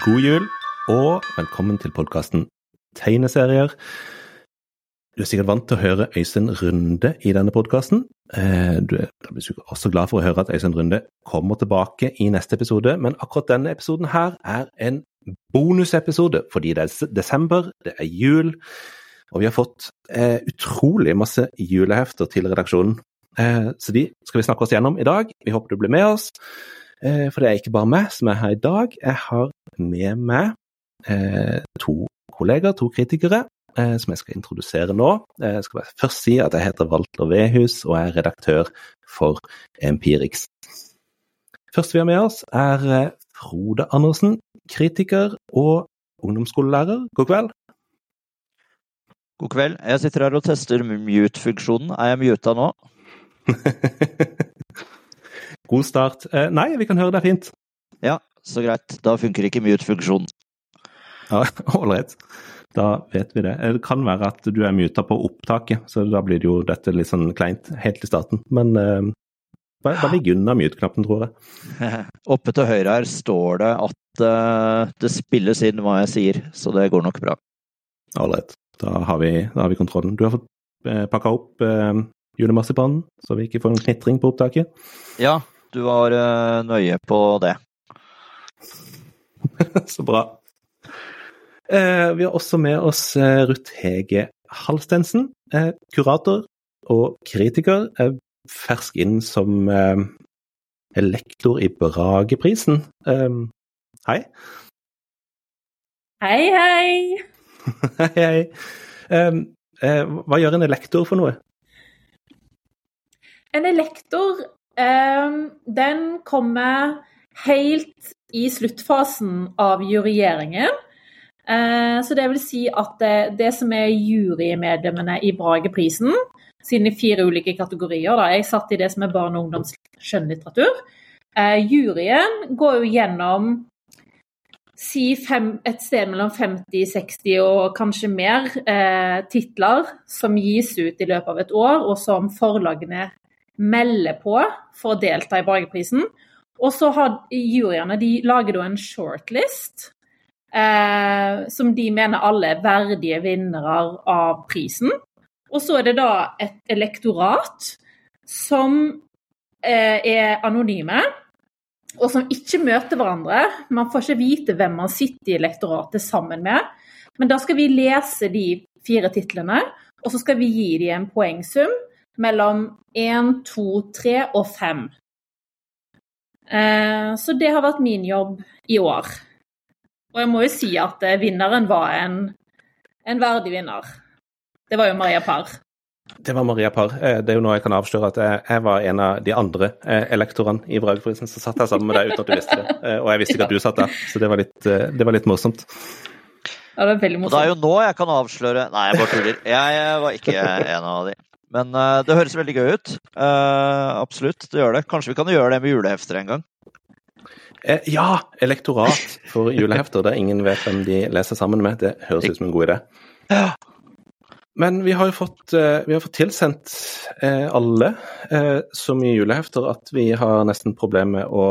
God jul, og velkommen til podkasten Tegneserier. Du er sikkert vant til å høre Øystein Runde i denne podkasten. Du er også glad for å høre at Øystein Runde kommer tilbake i neste episode, men akkurat denne episoden her er en bonusepisode fordi det er desember, det er jul, og vi har fått eh, utrolig masse julehefter til redaksjonen. Eh, så de skal vi snakke oss gjennom i dag. Vi håper du blir med oss. Eh, for det er ikke bare meg som er her i dag. Jeg har med meg eh, to kollegaer, to kritikere, eh, som jeg skal introdusere nå. Jeg skal bare først si at jeg heter Walter Vehus og er redaktør for Empirix. Først vi har med oss, er Frode Andersen, kritiker og ungdomsskolelærer. God kveld. God kveld. Jeg sitter her og tester mute-funksjonen. Er jeg muta nå? God start. Nei, vi kan høre deg fint. Ja, så greit. Da funker ikke mute-funksjonen. Ja, Ålreit. Da vet vi det. Det kan være at du er muta på opptaket, så da blir det jo dette litt sånn kleint helt i starten. Men eh, bare ligg unna mute-knappen, tror jeg. Oppe til høyre her står det at uh, det spilles inn hva jeg sier, så det går nok bra. Ålreit. Da, har vi, da har vi kontrollen. Du har fått eh, pakka opp eh, julemarsipanen, så vi ikke får en knitring på opptaket? Ja, du var uh, nøye på det. så bra. Uh, vi har også med oss uh, Ruth Hege Halstensen, kurator og kritiker. fersk inn som lektor i Brageprisen. hei. Hei, hei. hei, hei. hva gjør en elektor for noe? En elektor den kommer helt i sluttfasen av juryeringen. Så det vil si at det, det som er jurymedlemmene i Brageprisen, sine fire ulike kategorier da, Jeg satt i det som er barne- og ungdomsskjønnlitteratur. Juryen går jo gjennom si fem, et sted mellom 50, 60 og kanskje mer eh, titler som gis ut i løpet av et år, og som forlagene melder på for å delta i Borgerprisen. Og så har juryene de lager da en shortlist eh, som de mener alle er verdige vinnere av prisen. Og så er det da et elektorat som eh, er anonyme, og som ikke møter hverandre. Man får ikke vite hvem man sitter i elektoratet sammen med. Men da skal vi lese de fire titlene, og så skal vi gi dem en poengsum mellom 1, 2, 3 og 5. Så det har vært min jobb i år. Og jeg må jo si at vinneren var en, en verdig vinner. Det var jo Maria Parr. Det var Maria Parr. Det er jo nå jeg kan avsløre at jeg var en av de andre elektorene i Brageprisen som satt her sammen med deg uten at du visste det. Og jeg visste ikke at du satt der, så det var litt, det var litt morsomt. Ja, det er veldig morsomt. Og det er jo nå jeg kan avsløre Nei, jeg bare tuller. Jeg var ikke en av de. Men uh, det høres veldig gøy ut. Uh, absolutt, det gjør det. Kanskje vi kan gjøre det med julehefter en gang? Eh, ja! Elektorat for julehefter der ingen vet hvem de leser sammen med. Det høres ut som en god idé. Ja. Men vi har jo fått, vi har fått tilsendt alle så mye julehefter at vi har nesten problemer med å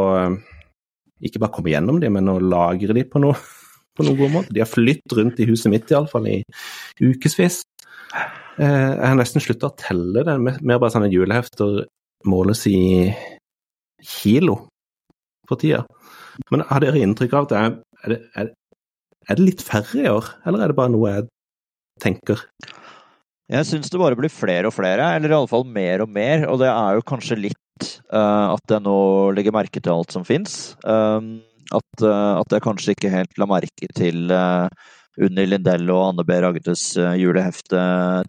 ikke bare komme gjennom dem, men å lagre dem på, noe, på noen god måte. De har flytt rundt i huset mitt iallfall i ukevis. Jeg har nesten slutta å telle det. Mer bare sånne julehefter måles i kilo for tida. Men har dere inntrykk av at det er, er, det, er, det litt færre i år, eller er det bare noe jeg tenker? Jeg syns det bare blir flere og flere, eller iallfall mer og mer. Og det er jo kanskje litt uh, at jeg nå legger merke til alt som fins. Um, at, uh, at, jeg kanskje ikke helt la merke til uh, Unni Lindell og Anne B. Ragdes julehefte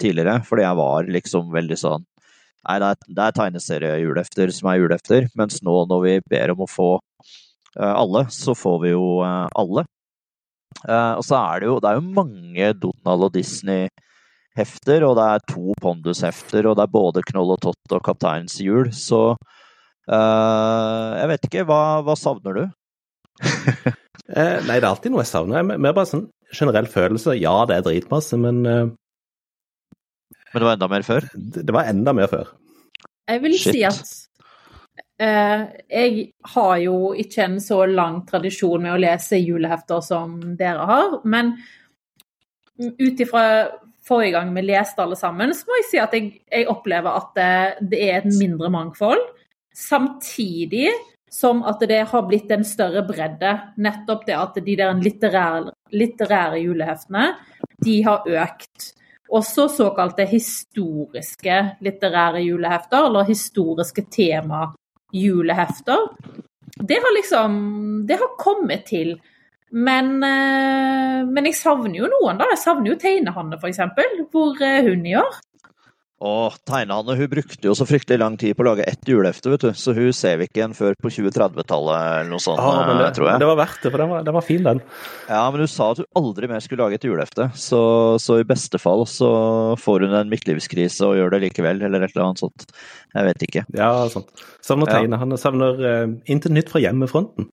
tidligere, fordi jeg var liksom veldig sånn Nei, det er, det er tegneseriejulehefter som er julehefter, mens nå når vi ber om å få alle, så får vi jo alle. Og så er det jo, det er jo mange Donald og Disney-hefter, og det er to Pondus-hefter, og det er både Knoll og Tott og Kapteinens jul, så uh, jeg vet ikke, hva, hva savner du? eh, nei, det er alltid noe jeg savner. Mer bare sånn generell følelse. Ja, det er dritmasse, men uh, Men det var enda mer før? Det, det var enda mer før. Jeg vil Shit. si at Uh, jeg har jo ikke en så lang tradisjon med å lese julehefter som dere har, men ut ifra forrige gang vi leste alle sammen, så må jeg si at jeg, jeg opplever at det, det, er et mindre mangfold. Samtidig som at det har blitt en større bredde. Nettopp det at de der litterære, litterære juleheftene, de har økt. Også såkalte historiske litterære julehefter, eller historiske tema-julehefter. Det har liksom Det har kommet til. Men, eh, men, jeg savner jo noen, da. Jeg savner jo Tegnehanne, f.eks. Hvor er hun i år? Og Tegnehanne hun brukte jo så fryktelig lang tid på å lage ett julehefte, vet du. Så hun ser vi ikke igjen før på 2030-tallet eller noe sånt, ah, det, tror jeg. Men det var verdt det, for den var, den var, fin, den. Ja, men hun sa at hun aldri mer skulle lage et julehefte. Så, så i beste fall så får hun en midtlivskrise og gjør det likevel, eller et eller annet sånt. Jeg vet ikke. Ja, sant. Savner Tegnehanne. Savner uh, Intet nytt fra hjemmefronten.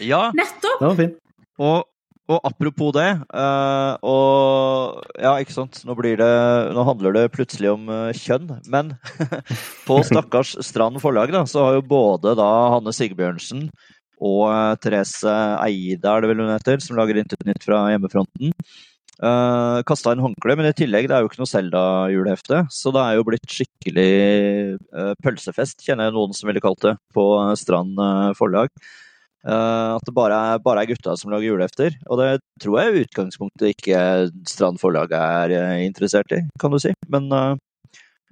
Ja. Nettopp! Den var fin. Og og apropos det, uh, og ja, ikke sant, nå, det, nå handler det plutselig om uh, kjønn, men på stakkars Strand forlag da, så har jo både da Hanne Sigbjørnsen og uh, Therese Eide, er det vel hun heter, som lager Intet fra hjemmefronten, uh, kasta inn håndkle. Men i tillegg, det er jo ikke noe Selda-julehefte, så det er jo blitt skikkelig pølsefest, kjenner jeg noen som ville kalt det, på Strand forlag. Uh, at det bare er, bare er, gutta som lager julehefter. Og det tror jeg i utgangspunktet ikke Strand Forlag er uh, interessert i, kan du si. Men uh,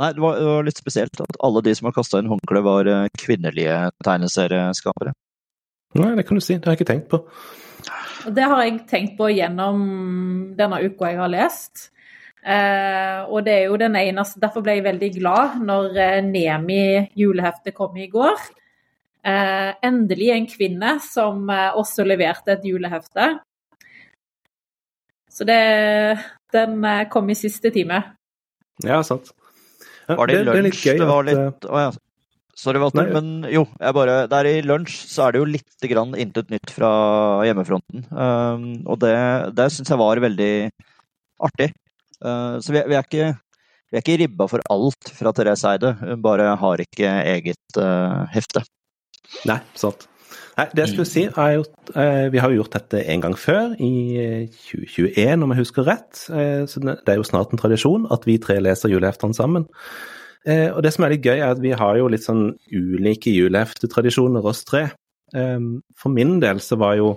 nei, det var, det var, litt spesielt at alle de som har kasta inn håndkle, var kvinnelige tegneserieskapere. Nei, det kan du si. Det har jeg ikke tenkt på. Det har jeg tenkt på gjennom denne uka jeg har lest. og det er jo den eneste Derfor ble jeg veldig glad når Nemi juleheftet kom i går. Eh, endelig en kvinne som eh, også leverte et julehefte. Så det, den eh, kom i siste time. Ja, sant. Ja, var det i lunsj? Det, det, var litt Å ja. Sorry, Walter, Nei. men jo, jeg bare Der i lunsj så er det jo litt grann intet nytt fra hjemmefronten. Um, og det, det syns jeg var veldig artig. Uh, så vi, vi, er ikke vi er ikke ribba for alt fra Therese Eide, hun bare har ikke eget uh, hefte. Nei, sant. Nei, det jeg skulle si, er jo, eh, Vi har jo gjort dette en gang før, i 2021 eh, om jeg husker rett. Eh, så Det er jo snart en tradisjon at vi tre leser juleheftene sammen. Eh, og Det som er litt gøy, er at vi har jo litt sånn ulike juleheftetradisjoner, oss tre. Eh, for min del så var jo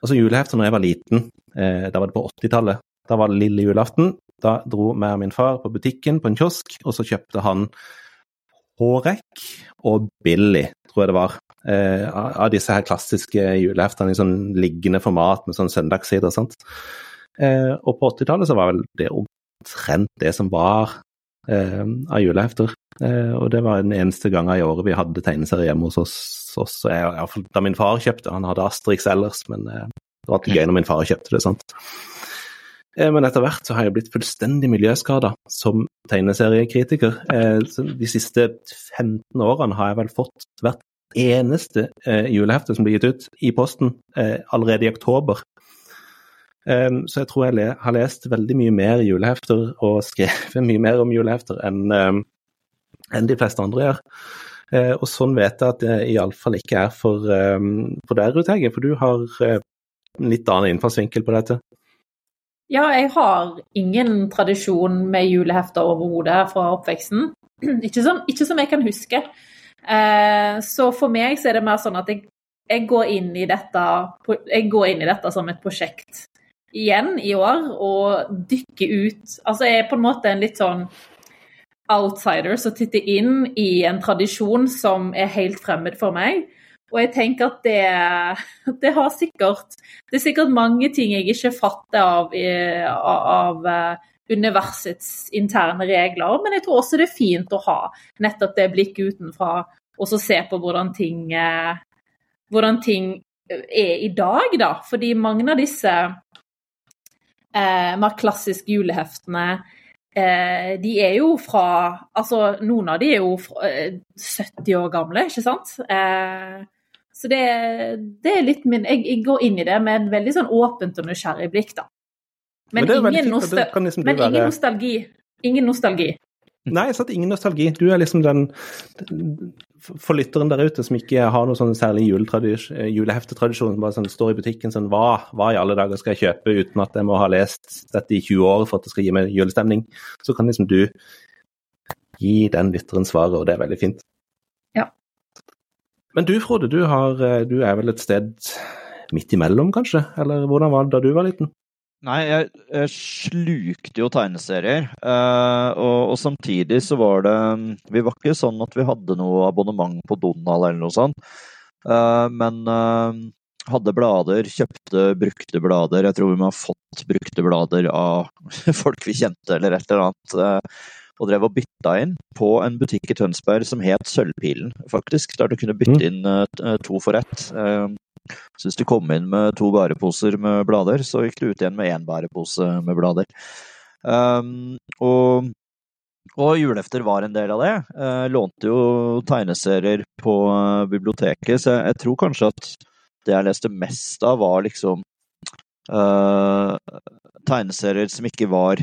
altså julehefter når jeg var liten, eh, da var det på 80-tallet. Da var det lille julaften. Da dro meg og min far på butikken på en kiosk, og så kjøpte han Hårek og Billy, tror jeg det var. Eh, av disse her klassiske juleheftene i sånn liggende format med sånn søndagssider. sant? Eh, og på 80-tallet så var vel det omtrent det som var eh, av julehefter. Eh, og det var den eneste gangen i året vi hadde tegneserier hjemme hos oss. oss jeg, jeg, da min far kjøpte, han hadde Asterix ellers, men eh, det var alltid gøy når min far kjøpte det. sant? Eh, men etter hvert så har jeg blitt fullstendig miljøskada som tegneseriekritiker. Eh, de siste 15 årene har jeg vel fått hvert eneste eh, julehefte som blir gitt ut i posten allerede i oktober. Så jeg tror jeg har lest veldig mye mer julehefter og skrevet mye mer om julehefter enn de fleste andre gjør. Og sånn vet jeg at det iallfall ikke er for, for deg, Ruth Hege, for du har en litt annen innfallsvinkel på dette. Ja, jeg har ingen tradisjon med julehefter overhodet fra oppveksten. Ikke som, ikke som, jeg kan huske. Eh, så for meg så er det mer sånn at jeg, jeg, går dette, jeg går inn i dette som et prosjekt igjen i år, og dykker ut Altså jeg er på en måte en litt sånn outsider som titter inn i en tradisjon som er helt fremmed for meg. Og jeg tenker at det, det har sikkert Det er sikkert mange ting jeg ikke fatter av, av eh, universets interne regler, men jeg tror også det er fint å ha nettopp det blikket utenfra, og så se på hvordan ting, eh, hvordan ting er i dag, da. Fordi mange av disse eh, mer klassiske juleheftene eh, de er jo fra Altså, noen av de er jo fra, eh, 70 år gamle, ikke sant? Eh, så det, det er litt min jeg, jeg, går inn i det med en veldig sånn åpent og nysgjerrig blikk, da. Men, men, ingen, nostal liksom men ingen, nostalgi. Ingen nostalgi. Nei, jeg satt ingen nostalgi. Du er liksom den for lytteren der ute som ikke har noen sånn særlig juleheftetradisjon, som bare sånn, står i butikken sånn hva, hva, i alle dager skal jeg kjøpe uten at jeg må ha lest dette i 20 år for at det skal gi meg julestemning, så kan liksom du gi den lytteren svaret, og det er veldig fint. Men du Frode, du, har, du er vel et sted midt imellom, kanskje? Eller hvordan var det da du var liten? Nei, jeg, jeg slukte jo tegneserier. Eh, og, og, samtidig så var det Vi var ikke sånn at vi hadde noe abonnement på Donald eller noe sånt. Eh, men eh, hadde blader, kjøpte brukte blader. Jeg tror vi må ha fått brukte blader av folk vi kjente eller et eller annet. Og drev og bytta inn på en butikk i Tønsberg som het Sølvpilen, faktisk. Der du kunne bytte mm. inn to for ett. Så hvis du kom inn med to bæreposer med blader, så gikk du ut igjen med én bærepose med blader. Um, og, og julefter var en del av det. Jeg lånte jo tegneserier på eh, biblioteket, så jeg tror kanskje at det jeg leste mest av, var liksom uh, tegneserier som ikke var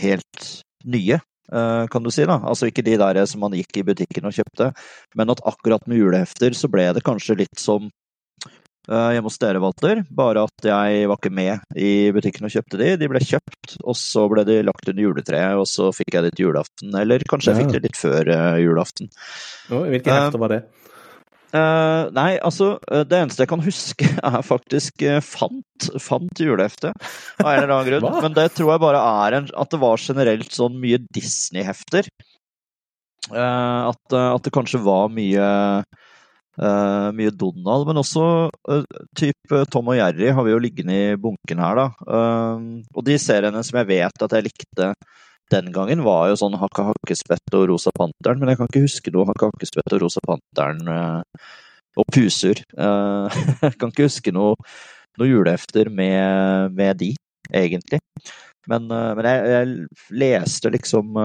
helt nye. Uh, kan du si da. Altså ikke de der som man gikk i butikken og kjøpte, men at akkurat med julehefter så ble det kanskje litt som Eh, hjemme hos dere, Walter. Bare at jeg var ikke med i butikken og kjøpte de. De ble kjøpt, og så ble de lagt under juletreet, og så fikk jeg de til julaften. Eller kanskje jeg fikk det litt før uh, julaften. hvilke hefter var det? Uh, nei, altså Det eneste jeg kan huske, er faktisk uh, Fant. Fant julehefte, av en eller annen grunn. Men det tror jeg bare er en, at det var generelt sånn mye Disney-hefter. Uh, at, at, det kanskje var mye mye Donald, men også type Tom og Jerry har vi jo liggende i bunken her, da. Og de seriene som jeg vet at jeg likte den gangen, var jo sånn Hakka Hakkespett og Rosa Panteren, men jeg kan ikke huske noe Hakka Hakkespett og Rosa Panteren og Puser. jeg kan ikke huske noe, noe julehefter med, med, de, egentlig. Men, men jeg, jeg, leste liksom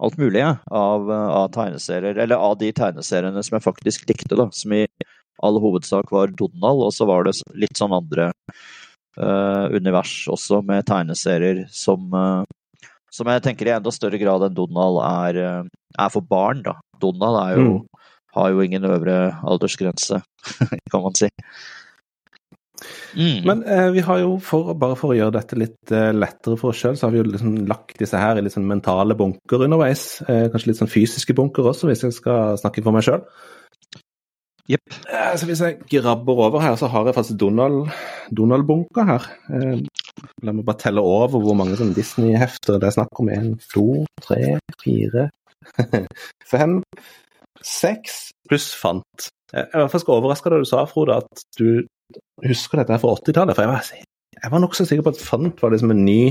alt mulig ja, av, av, tegneserier, eller av de tegneseriene som jeg faktisk likte, da, som i all hovedsak var Donald, og så var det litt sånn andre uh, univers også, med tegneserier som, som jeg tenker i enda større grad enn Donald er, uh, er for barn, da. Donald jo, mm. har jo ingen øvre aldersgrense, kan man si. Mm. Men eh, vi har jo, for, bare for å gjøre dette litt eh, lettere for oss sjøl, så har vi jo liksom lagt disse her i litt sånn mentale bunker underveis. Eh, kanskje litt sånn fysiske bunker også, hvis jeg skal snakke for meg sjøl. Yep. Eh, så hvis jeg grabber over her, så har jeg faktisk Donald-bunker Donald her. Eh, la meg bare telle over hvor mange Disney-hefter det er snakk om. En, to, tre, fire, fem, seks pluss fant. Jeg var faktisk overraska da du sa, Frode, at du husker dette fra 80-tallet. For jeg var, jeg var nokså sikker på at Fant var liksom en ny,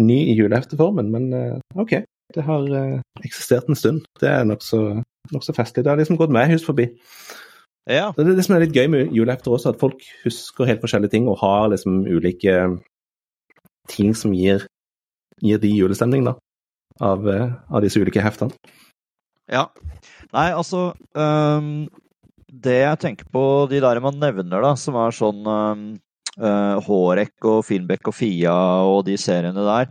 ny i julehefteformen. Men eh, OK, det har eksistert en stund. Det er nokså nok så festlig. Det har liksom gått meg hus forbi. Ja. Det er det som er litt gøy med julehefter også, at folk husker helt forskjellige ting og har liksom ulike ting som gir, gir de julestemning, da. Av, eh, av, disse ulike heftene. Ja. Nei, altså um, det jeg tenker på, de der man nevner, da, som er sånn uh, Hårek og Finnbekk og Fia og de seriene der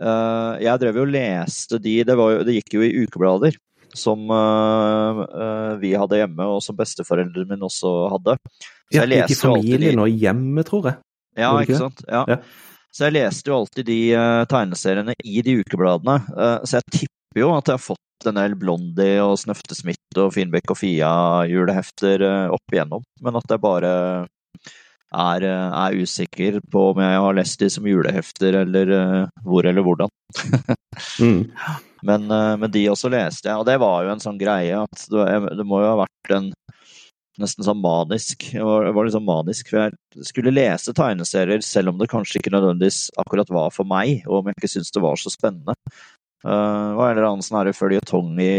uh, Jeg drev jo og leste de det, jo, det, gikk jo i ukeblader. Som uh, vi hadde hjemme, og som besteforeldrene mine også hadde. Så jeg leste jo alltid de... og hjemme, tror jeg. Ja, ikke sant. Ja. ja. Så jeg leste jo alltid de tegneseriene i de ukebladene. så jeg tipper jo at jeg har fått en del Blondie og Snøfte Smith og Finnbekk og Fia-julehefter eh, opp igjennom, men at jeg bare er, er, usikker på om jeg har lest de som julehefter, eller uh, hvor eller hvordan. mm. Men, uh, men, de også leste jeg, og det var jo en sånn greie at det, det må jo ha vært en nesten sånn manisk. Jeg var, jeg var liksom manisk, for jeg skulle lese tegneserier selv om det kanskje ikke nødvendigvis akkurat var for meg, og om jeg ikke syntes det var så spennende. Uh, det var en eller annen sånn føljetong i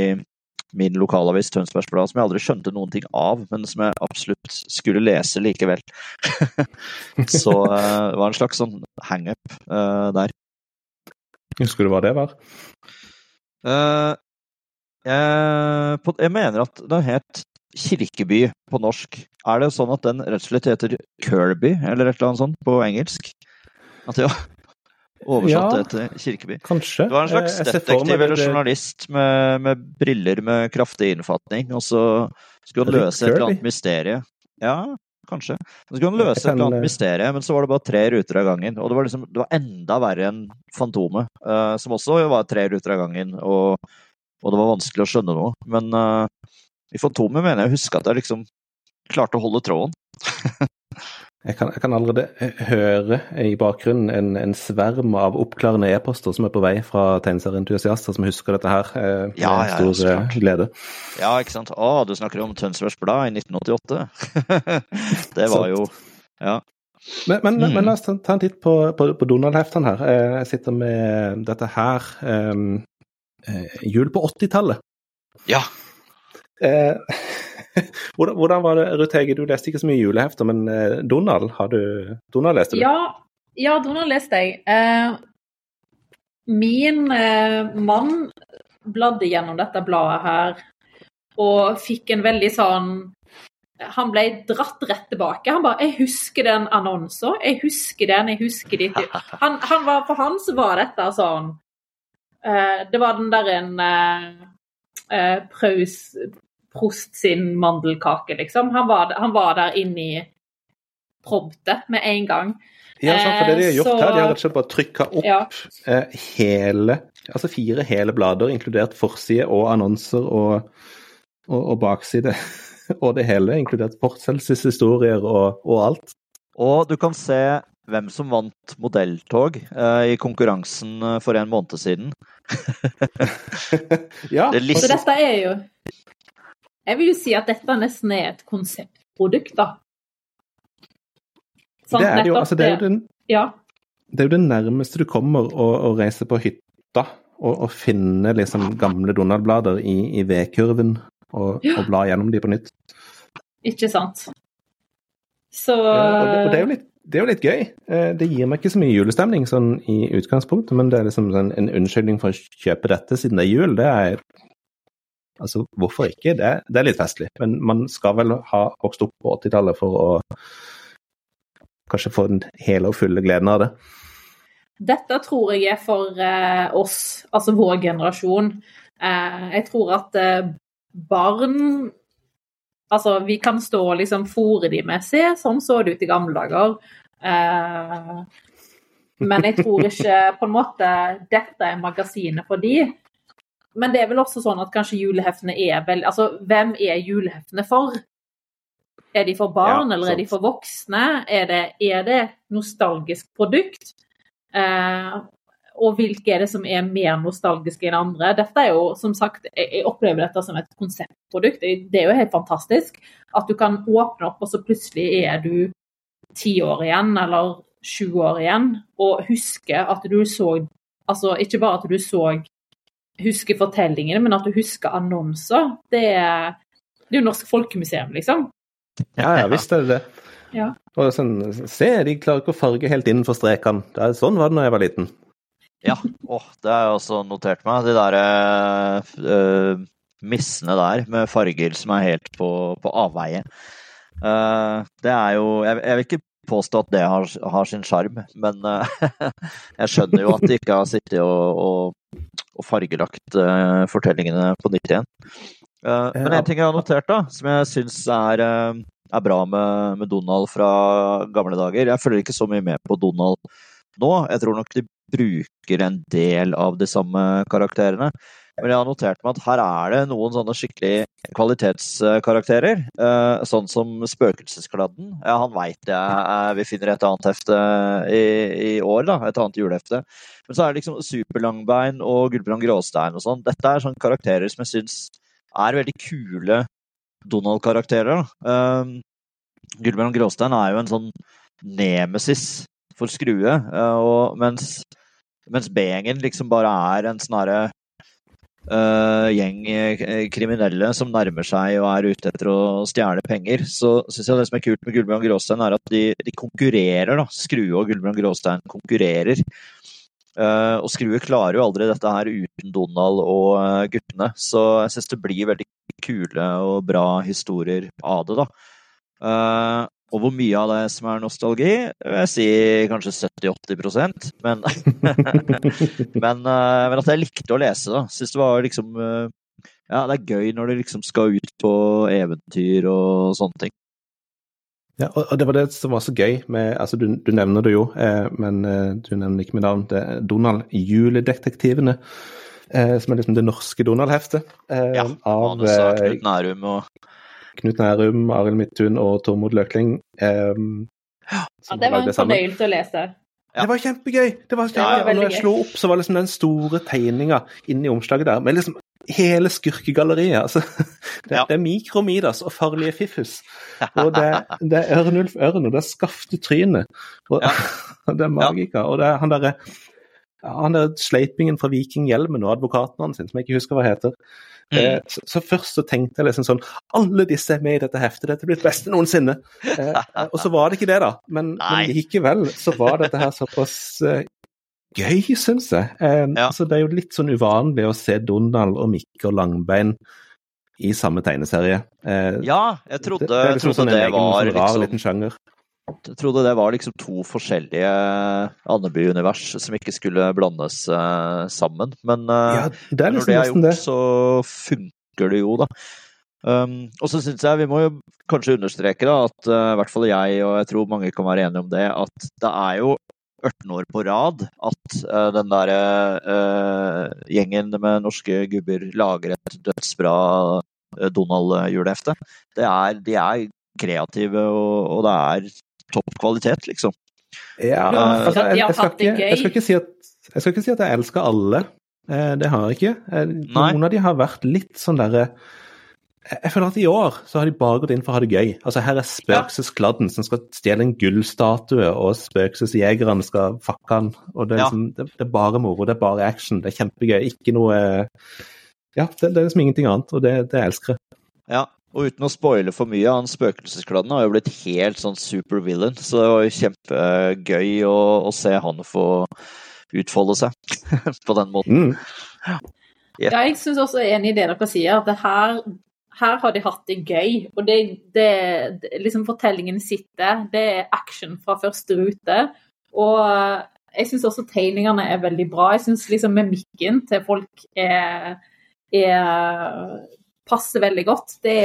min lokalavis Tønsbergs Blad som jeg aldri skjønte noen ting av, men som jeg absolutt skulle lese likevel. så uh, det var en slags sånn hangup uh, der. Husker du hva det var? Uh, jeg, på, jeg, mener at den het Kirkeby på norsk. Er det sånn at den rett og slett heter Kirby, eller et eller annet sånt på engelsk? At ja, Oversatt Ja. det til Kirkeby. Kanskje. Det var en slags detektiv eller journalist med, med briller med kraftig innfatning, og så skulle han løse et eller annet mysterie. Ja, kanskje. Så skulle han løse løse et eller annet mysterium, mysterie, men så var det bare tre ruter av gangen. Og det var, liksom, det var enda verre enn Fantomet, uh, som også var tre ruter av gangen, og, og det var vanskelig å skjønne noe. Men uh, i Fantomet mener jeg å huske at jeg liksom klarte å holde tråden. Jeg kan, jeg kan allerede høre i bakgrunnen en, en sverm av oppklarende e-poster som er på vei fra tegneserieentusiaster som husker dette her eh, med Ja, ja, ja, stor så eh, glede. Ja, ikke sant. Å, du snakker om Tønsbergs Blad i 1988. det var jo Ja. Men, men, Mm. men la oss ta, ta en titt på, på, på Donald-heftene her. Eh, Jeg sitter med dette her um, Jul på 80-tallet. Ja. Eh, hvordan, hvordan var det, Ruth Hege, du leste ikke så mye julehefter, men eh, Donald, har du Donald leste du? Ja, ja Donald leste jeg. Eh, min eh, mann bladde gjennom dette bladet her og fikk en veldig sånn Han ble dratt rett tilbake. Han bare 'Jeg husker den annonsen. Jeg husker den. Jeg husker ditt han, han var, For han så var dette sånn uh, Det var den der en uh, uh, Praus Prost sin mandelkake, liksom. Han var, han var der inni promptet med en gang. Ja, sant, for det de har gjort Eh, så- her, de har rett og slett bare trykka opp Ja. eh, hele Altså fire hele blader, inkludert forside og annonser og, og, og bakside. og det hele, inkludert fortsettelseshistorier og, og alt. Og du kan se hvem som vant modelltog eh, i konkurransen eh, for en måned siden. ja, Det Så dette er jo Jeg vil jo si at dette nesten er et konseptprodukt, da. Sånn, det er det jo. Altså, det er jo den Ja. det er jo det nærmeste du kommer å, å reise på hytta og, og finne liksom gamle Donald-blader i, i V-kurven og, Ja. og bla gjennom de på nytt. Ikke sant? Så ja, og, det, og det, er litt, det er jo litt gøy. Eh, Det gir meg ikke så mye julestemning sånn i utgangspunktet, men det er liksom sånn en unnskyldning for å kjøpe dette siden det er jul. Det er Altså, hvorfor ikke? Det, det er litt festlig. Men man skal vel ha vokst opp på 80-tallet for å kanskje få den hele og fulle gleden av det. Dette tror jeg er for eh, oss, altså vår generasjon. Eh, jeg tror at eh, barn Altså, vi kan stå og liksom fòre de med Se, sånn så det ut i gamle dager. Eh, men jeg tror ikke på en måte dette er magasinet for de. Men det er vel også sånn at kanskje juleheftene er vel Altså, hvem er juleheftene for? Er de for barn, Ja, eller er de for voksne? Er det, er det nostalgisk produkt? Eh, og hvilke er det som er mer nostalgiske enn andre? Dette er jo, som sagt, jeg, opplever dette som et konseptprodukt. Det er jo helt fantastisk at du kan åpne opp, og så plutselig er du ti år igjen, eller sju år igjen, og huske at du så Altså ikke bare at du så husker fortellingene, men at du husker annonser. Det er, det er jo Norsk Folkemuseum, liksom. Ja, ja, visst er det det. Ja. Og sånn, se, de klarer ikke å farge helt innenfor strekene. Sånn var det da jeg var liten. Ja, oh, det har jeg også notert meg. De der uh, missene der med farger som er helt på, på avveie. Uh, det er jo jeg, jeg vil ikke påstå at det har, har sin sjarm, men uh, jeg skjønner jo at de ikke har sittet og, og, og fargelagt eh, fortellingene på nytt igjen. Eh, men en ting jeg har notert, da, som jeg syns er, eh, er bra med, med Donald fra gamle dager Jeg følger ikke så mye med på Donald nå. Jeg tror nok de bruker en del av de samme karakterene. Men jeg har notert meg at her er det noen sånne skikkelig kvalitetskarakterer. eh, Sånn som Spøkelseskladden. Ja, han veit jeg eh, vi finner et annet hefte i, i år, da. Et annet julehefte. Men så er det liksom Superlangbein og Gulbrand Gråstein og sånn. Dette er sånne karakterer som jeg syns er veldig kule Donald-karakterer. Um, Gulbrand Gråstein er jo en sånn nemesis for Skrue, eh, og mens, mens B-gjengen liksom bare er en sånn eh, gjeng eh, kriminelle som nærmer seg og er ute etter å stjele penger, så syns jeg det som er kult med Gullbjørn Gråstein, er at de, de konkurrerer. da. Skrue og Gullbjørn Gråstein konkurrerer. Uh, og Skrue klarer jo aldri dette her uten Donald og uh, guttene, så jeg syns det blir veldig kule og bra historier av det, da. Eh, Og hvor mye av det som er nostalgi, jeg sier kanskje 70-80% men, men, uh, men at jeg likte å lese, da. Syns det var liksom uh, Ja, det er gøy når du liksom skal ut på eventyr og sånne ting. Ja, og det var det som var så gøy med altså Du, du nevner det jo, eh, men eh, du nevner ikke med navn. Det er Donald Juledetektivene. Eh, som er liksom det norske Donald-heftet. Eh, ja, av manus av Knut Nærum og Knut Nærum, Arild Midthun og Tormod Løkling. Eh, ja, det var en fornøyelse å lese. Ja. Det var kjempegøy! Det var kjempegøy. Ja, og når jeg slo opp, så var liksom den store tegninga inni omslaget der, med liksom hele skurkegalleriet. Altså, det, ja. det er Mikromidas og Farlige Fiffus. Og det, det er Ørnulf Ørn, og det er Skaftetrynet. Og, ja. og det er Magika. Og det er han derre han der sleipingen fra Vikinghjelmen og advokaten hans, som jeg ikke husker hva heter. Mm. Eh, så, så, først så tenkte jeg liksom sånn Alle disse er med i dette heftet, dette blir det beste noensinne. Eh, og så var det ikke det, da. Men, men, likevel så var dette her såpass eh, gøy, syns jeg. Eh, ja. altså, det er jo litt sånn uvanlig å se Donald og Mikke og Langbein i samme tegneserie. Eh, ja, jeg trodde det, det, liksom trodde sånn det var sånn rar, liksom liten sjanger. Jeg trodde det var liksom to forskjellige Andeby-univers som ikke skulle blandes uh, sammen. Men uh, ja, det liksom når det er gjort, det. så funker det jo, da. Um, og så syns jeg vi må jo kanskje understreke da, at uh, i hvert fall jeg, og jeg tror mange kan være enige om det, at det er jo 18 år på rad at uh, den der uh, gjengen med norske gubber lager et dødsbra Donald-julehefte. De er kreative, og, og, det er topp kvalitet, liksom. Ja, altså, jeg, jeg, skal ikke, jeg, skal ikke, si at, jeg skal ikke si at jeg elsker alle. Eh, det har jeg ikke. Eh, noen av de har vært litt sånn derre jeg føler at i år så har de bare gått inn for å ha det gøy. Altså Her er spøkelseskladden som skal stjele en gullstatue, og spøkelsesjegerne skal fucke han. Og det er, liksom, det, det er, bare moro, det er bare action, det er kjempegøy. Ikke noe Ja, det, det er liksom ingenting annet, og det, det elsker jeg. Ja, og uten å spoile for mye, han spøkelsesklanen har jo blitt helt sånn supervillain, så det var jo kjempegøy å, å se han få utfolde seg på den måten. Mm. Yeah. Ja, jeg syns også enig i det dere sier, at her, her, har de hatt det gøy. Og det, det, liksom fortellingen sitter, det er action fra første rute. Og jeg syns også tegningene er veldig bra. Jeg syns liksom mimikken til folk er, er passer veldig godt. Det,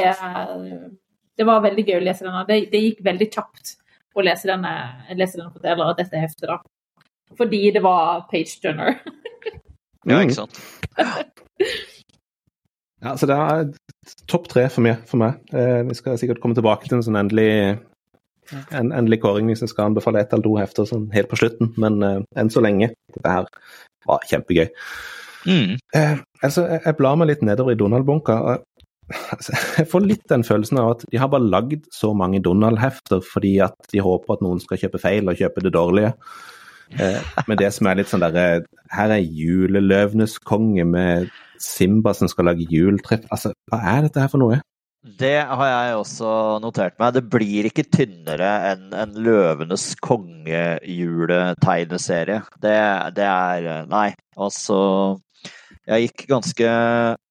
det, var veldig gøy å lese denne. Det, det gikk veldig kjapt å lese denne, lese denne forteller, dette heftet, da. Fordi det var page turner. ja, ikke sant. ja, så det er topp tre for meg. For meg. Eh, vi skal sikkert komme tilbake til en sånn endelig en endelig kåring hvis jeg skal anbefale ett eller to hefter sånn helt på slutten, men uh, enn så lenge. Dette her var kjempegøy. Mm. Eh, altså, jeg, jeg blar meg litt nedover i Donald-bunka. Altså, jeg får litt den følelsen av at de har bare lagd så mange Donald-hefter fordi at de håper at noen skal kjøpe feil og kjøpe det dårlige. Eh, men det som er litt sånn derre Her er juleløvenes konge med Simba som skal lage juletreff. Altså, hva er dette her for noe? Det har jeg også notert meg. Det blir ikke tynnere enn en Løvenes konge-juletegneserie. Det, det er Nei, altså Jeg gikk ganske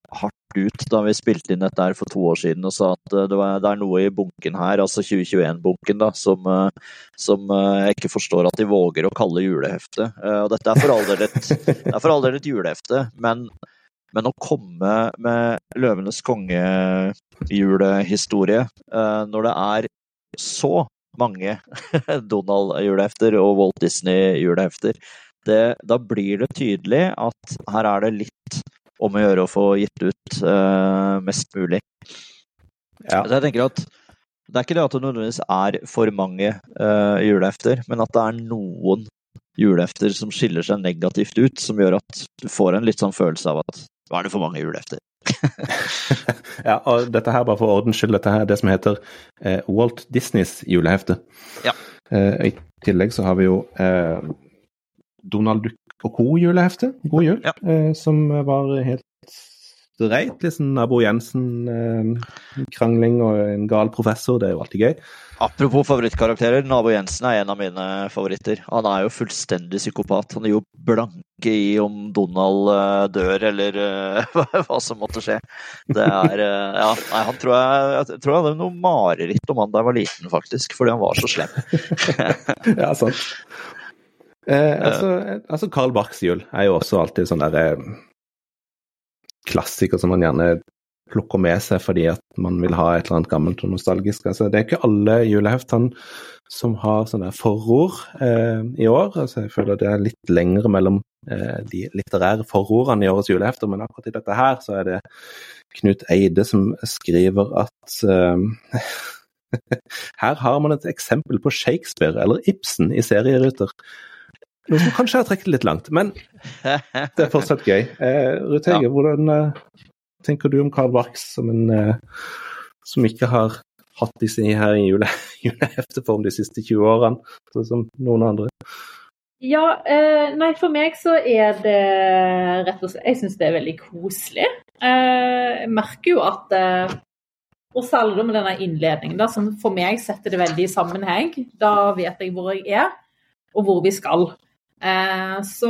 hardt ut da vi spilte inn dette her for to år siden og sa at eh, det, var, det er noe i bunken her, altså 2021-bunken, da, som, eh, som, eh, jeg ikke forstår at de våger å kalle julehefte. Og dette er for all del et, julehefte, men, men, å komme med Løvenes konge-julehistorie når det er så mange Donald-julehefter og Walt Disney-julehefter, da blir det tydelig at her er det litt om å gjøre å få gitt ut uh, mest mulig. Ja. Så jeg tenker at det er ikke det at det nødvendigvis er for mange uh, julehefter, men at det er noen julehefter som skiller seg negativt ut, som gjør at du får en litt sånn følelse av at nå er det for mange julehefter. ja, og dette her, bare for ordens skyld, dette her er det som heter uh, Walt Disneys julehefte. Ja. I tillegg så har vi jo Donald Duck og co. julehefte, God jul, ja. eh, som var helt dreit, Liksom Nabo Jensen-krangling og en gal professor, det er jo alltid gøy. Apropos favorittkarakterer, Nabo Jensen er en av mine favoritter. Han er jo fullstendig psykopat. Han er jo blanke i om Donald eh, dør eller uh, hva som måtte skje. Det er uh, Ja, nei, han tror jeg, jeg tror jeg hadde noe mareritt om han da jeg var liten, faktisk. Fordi han var så slem. ja, sant. Eh, altså, altså Karl Barks jul er jo også alltid sånn derre eh, klassiker som man gjerne plukker med seg fordi at man vil ha et eller annet gammelt og nostalgisk. Altså, det er ikke alle juleheftene som har sånne forord eh, i år. Altså, jeg føler det er litt lengre mellom eh, de litterære forordene i årets julehefter, men akkurat i dette her så er det Knut Eide som skriver at eh, her har man et eksempel på Shakespeare eller Ibsen i serieruter. Noe som kanskje har trukket litt langt, men det er fortsatt gøy. Eh, Ruth Hege, ja. hvordan eh, tenker du om Karl Barks som en eh, som ikke har hatt disse her i jule, julehefteform de siste 20 årene, sånn som noen andre? Ja, eh, nei for meg så er det rett og slett Jeg syns det er veldig koselig. Eh, jeg merker jo at eh, Og særlig med denne innledningen, da, som for meg setter det veldig i sammenheng. Da vet jeg hvor jeg er, og hvor vi skal. Eh, så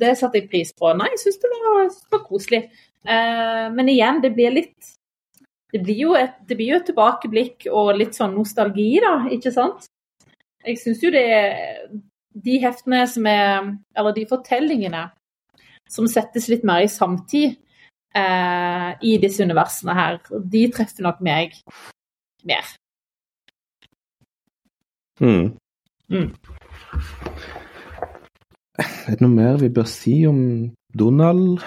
det satte jeg pris på. Nei, jeg syns det, det, var koselig. Eh, men igjen, det blir litt det blir, jo et, det blir jo et tilbakeblikk og litt sånn nostalgi, da, ikke sant? Jeg syns jo det De heftene som er Eller de fortellingene som settes litt mer i samtid eh, i disse universene her, de treffer nok meg mer. Mm. Mm. Er det noe mer vi bør si om Donald?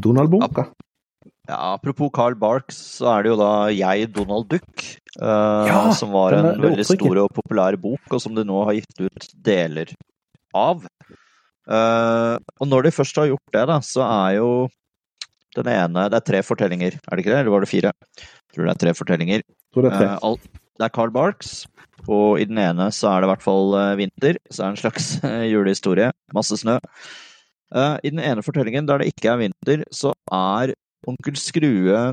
Donald-boka? Ja, apropos Carl Barks, så er det jo da jeg, Donald Duck, uh, ja, som var en er, veldig stor og populær bok, og som de nå har gitt ut deler av. Uh, og når de først har gjort det, da, så er jo den ene Det er tre fortellinger, er det ikke det? Eller var det fire? Jeg tror det er tre fortellinger. Tror det er tre. Uh, all, det er Carl Barks, og i den ene så er det i hvert fall eh, vinter, så er det en slags eh, julehistorie. Masse snø. Eh, I den ene fortellingen der det ikke er vinter, så er onkel Skrue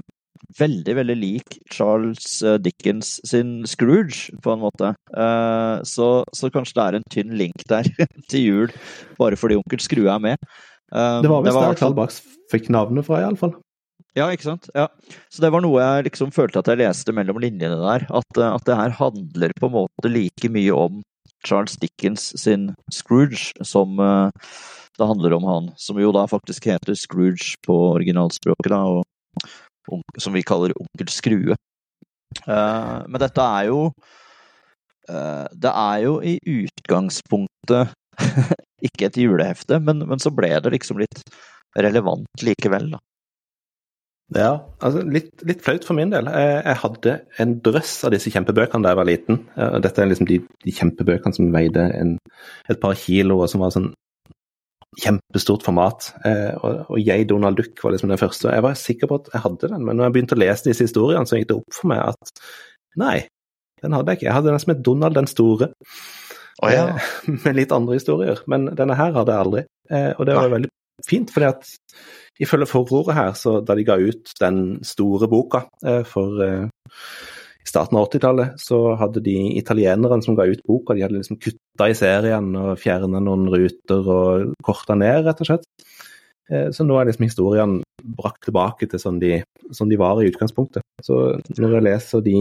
veldig, veldig lik Charles Dickens sin Scrooge, på en måte. Så, så kanskje det er en tynn link der til jul, bare fordi onkel Skrue er med. Det var visst der Carl Barks fikk navnet fra, iallfall. Ja, ikke sant. Ja. Så det var noe jeg liksom følte at jeg leste mellom linjene der. At, eh, at det her handler på en måte like mye om Charles Dickens sin Scrooge som uh, det handler om han. Som jo da faktisk heter Scrooge på originalspråket, da, og, som vi kaller Onkel Skrue. Uh, men dette er jo uh, Det er jo i utgangspunktet ikke et julehefte, men, men så ble det liksom litt relevant likevel, da. Ja, altså litt, litt, flaut for min del. Jeg, hadde en drøss av disse kjempebøkene da jeg var liten. Dette er liksom de, de kjempebøkene som veide en, et par kilo, og som var sånn kjempestort format. Eh, og, og, jeg, Donald Duck, var liksom den første. Jeg var sikker på at jeg hadde den, men når jeg begynte å lese disse historiene, så gikk det opp for meg at nei, den hadde jeg ikke. Jeg hadde den som het Donald den store. Oh, ja. med litt andre historier. Men denne her hadde jeg aldri. Eh, og det var veldig fint, fordi at ifølge forordet her, så da de ga ut den store boka eh, for eh, i starten av 80-tallet, så hadde de italienerne som ga ut boka, de hadde liksom kutta i serien og fjerna noen ruter og korta ned, rett og slett. Eh, så nå er liksom historiene brakt tilbake til sånn de, sånn de var i utgangspunktet. Så når jeg leser de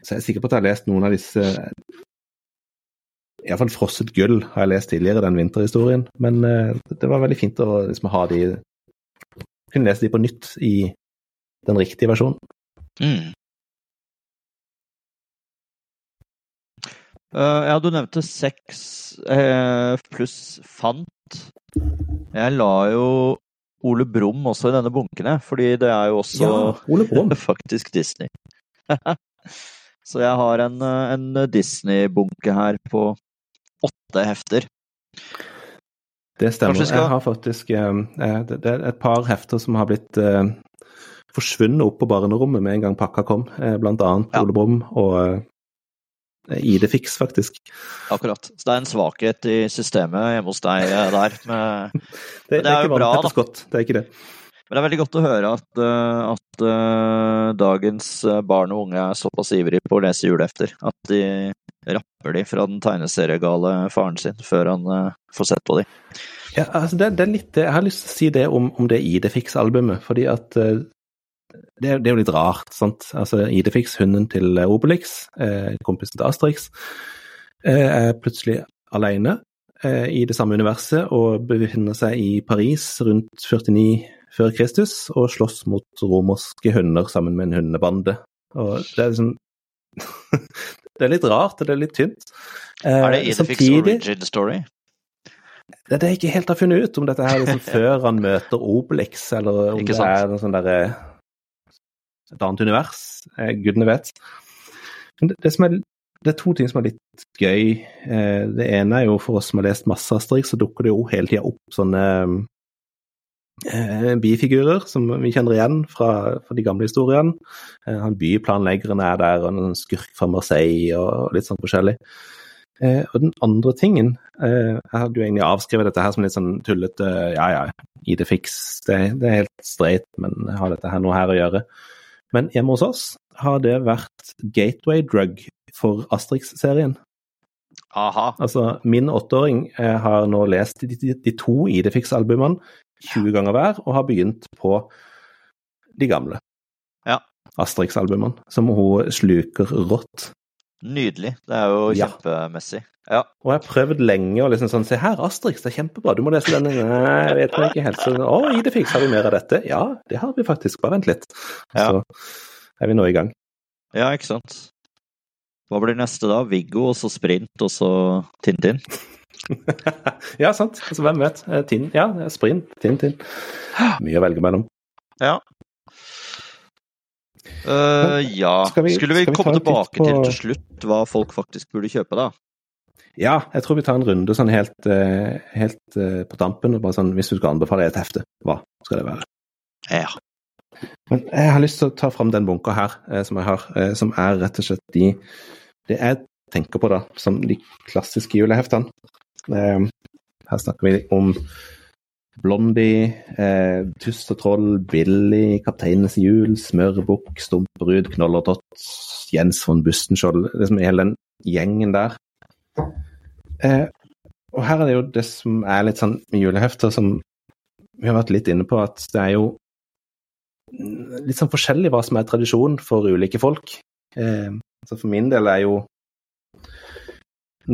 så jeg er sikker på at jeg har lest noen av disse Iallfall 'Frosset gull' har jeg lest tidligere, den vinterhistorien. Men det var veldig fint å liksom, ha de kunne lese de på nytt i den riktige versjonen. Mm. Uh, ja, du nevnte seks uh, pluss fant. Jeg la jo Ole Brumm også i denne bunken, fordi det er jo også ja, faktisk Disney. Så jeg har en, eh, en Disney-bunke her på åtte hefter. Det stemmer. Skal... Jeg har faktisk eh, eh, det, er et par hefter som har blitt eh, forsvunnet opp på barnerommet med en gang pakka kom. Blant annet ja. Ole Brumm og ID-Fix, faktisk. Akkurat. Så det er en svakhet i systemet hjemme hos deg der. Men, det, det, er, det er jo bra, da. Det er ikke det. Men det er veldig godt å høre at, uh, at uh, dagens barn og unge er såpass ivrige på å lese julehefter. At de rapper de fra den tegneseriegale faren sin før han får sett på de. Ja, altså det, det, er litt Jeg har lyst til å si det om, om det ID-Fix-albumet, fordi at det, det, er jo litt rart, sant. Altså ID-Fix, hunden til Obelix, kompisen til Asterix, er plutselig alene i det samme universet og befinner seg i Paris rundt 49 før Kristus og slåss mot romerske hunder sammen med en hundebande. Og det er liksom Det er litt rart, og det er litt tynt. Eh, er det Idefix origin story? Det er det jeg ikke helt har funnet ut, om dette her liksom før han møter Obelix, eller om det er noe sånn derre et annet univers. Eh, gudene vet. Men det, det, er, det, er, to ting som er litt gøy. Eh, det ene er jo for oss som har lest masse Asterix, så dukker det jo hele tida opp sånne eh, bifigurer som vi kjenner igjen fra, fra de gamle historiene. Eh, han Byplanleggeren er der, og en skurk fra Marseille og litt sånn forskjellig. Eh, og den andre tingen eh, Jeg hadde jo egentlig avskrevet dette her som litt sånn tullete Ja ja, ID-fiks, det, det, er helt streit, men har dette her noe her å gjøre? Men hjemme hos oss har det vært gateway drug for Asterix-serien. Aha. Altså, min åtteåring eh, har nå lest de, de, de to ID-fiks-albumene 20 ganger hver, og har begynt på de gamle ja. Asterix-albumene, som hun sluker rått. Nydelig. Det er jo kjempemessig. Ja. Og jeg har prøvd lenge å liksom sånn Se her, Asterix, det er kjempebra, du må lese denne. Nei, jeg vet ikke helt. Så, å, Idefix, har vi mer av dette? Ja, det har vi faktisk. Bare vent litt. Så er vi nå i gang. Ja, ikke sant. Hva blir neste da? Viggo, og så Sprint, og så Tintin? ja, sant. Altså, hvem vet. Tinn, ja, sprint, tinn Mye å velge mellom. Ja. Uh, ja. Skal vi, Skulle vi, vi komme tilbake på... til til slutt hva folk faktisk burde kjøpe, da? Ja, jeg tror vi tar en runde sånn helt, uh, helt på tampen. Bare sånn, hvis du skal anbefale et hefte, hva skal det være? Ja. Men jeg har lyst til å ta fram den bunka her som jeg har, som er rett og slett de Det jeg tenker på da, som de klassiske juleheftene. Eh, her snakker vi om Blondie, eh, Tust og troll, Billy, Kapteinens jul, Smørbukk, Stumperud, Knoll og Tott, Jens von Bustenskjold Liksom hele den gjengen der. Eh, og her er det jo det som er litt sånn med julehefter, som vi har vært litt inne på, at det er jo litt sånn forskjellig hva som er tradisjon for ulike folk. Eh, så for min del er jo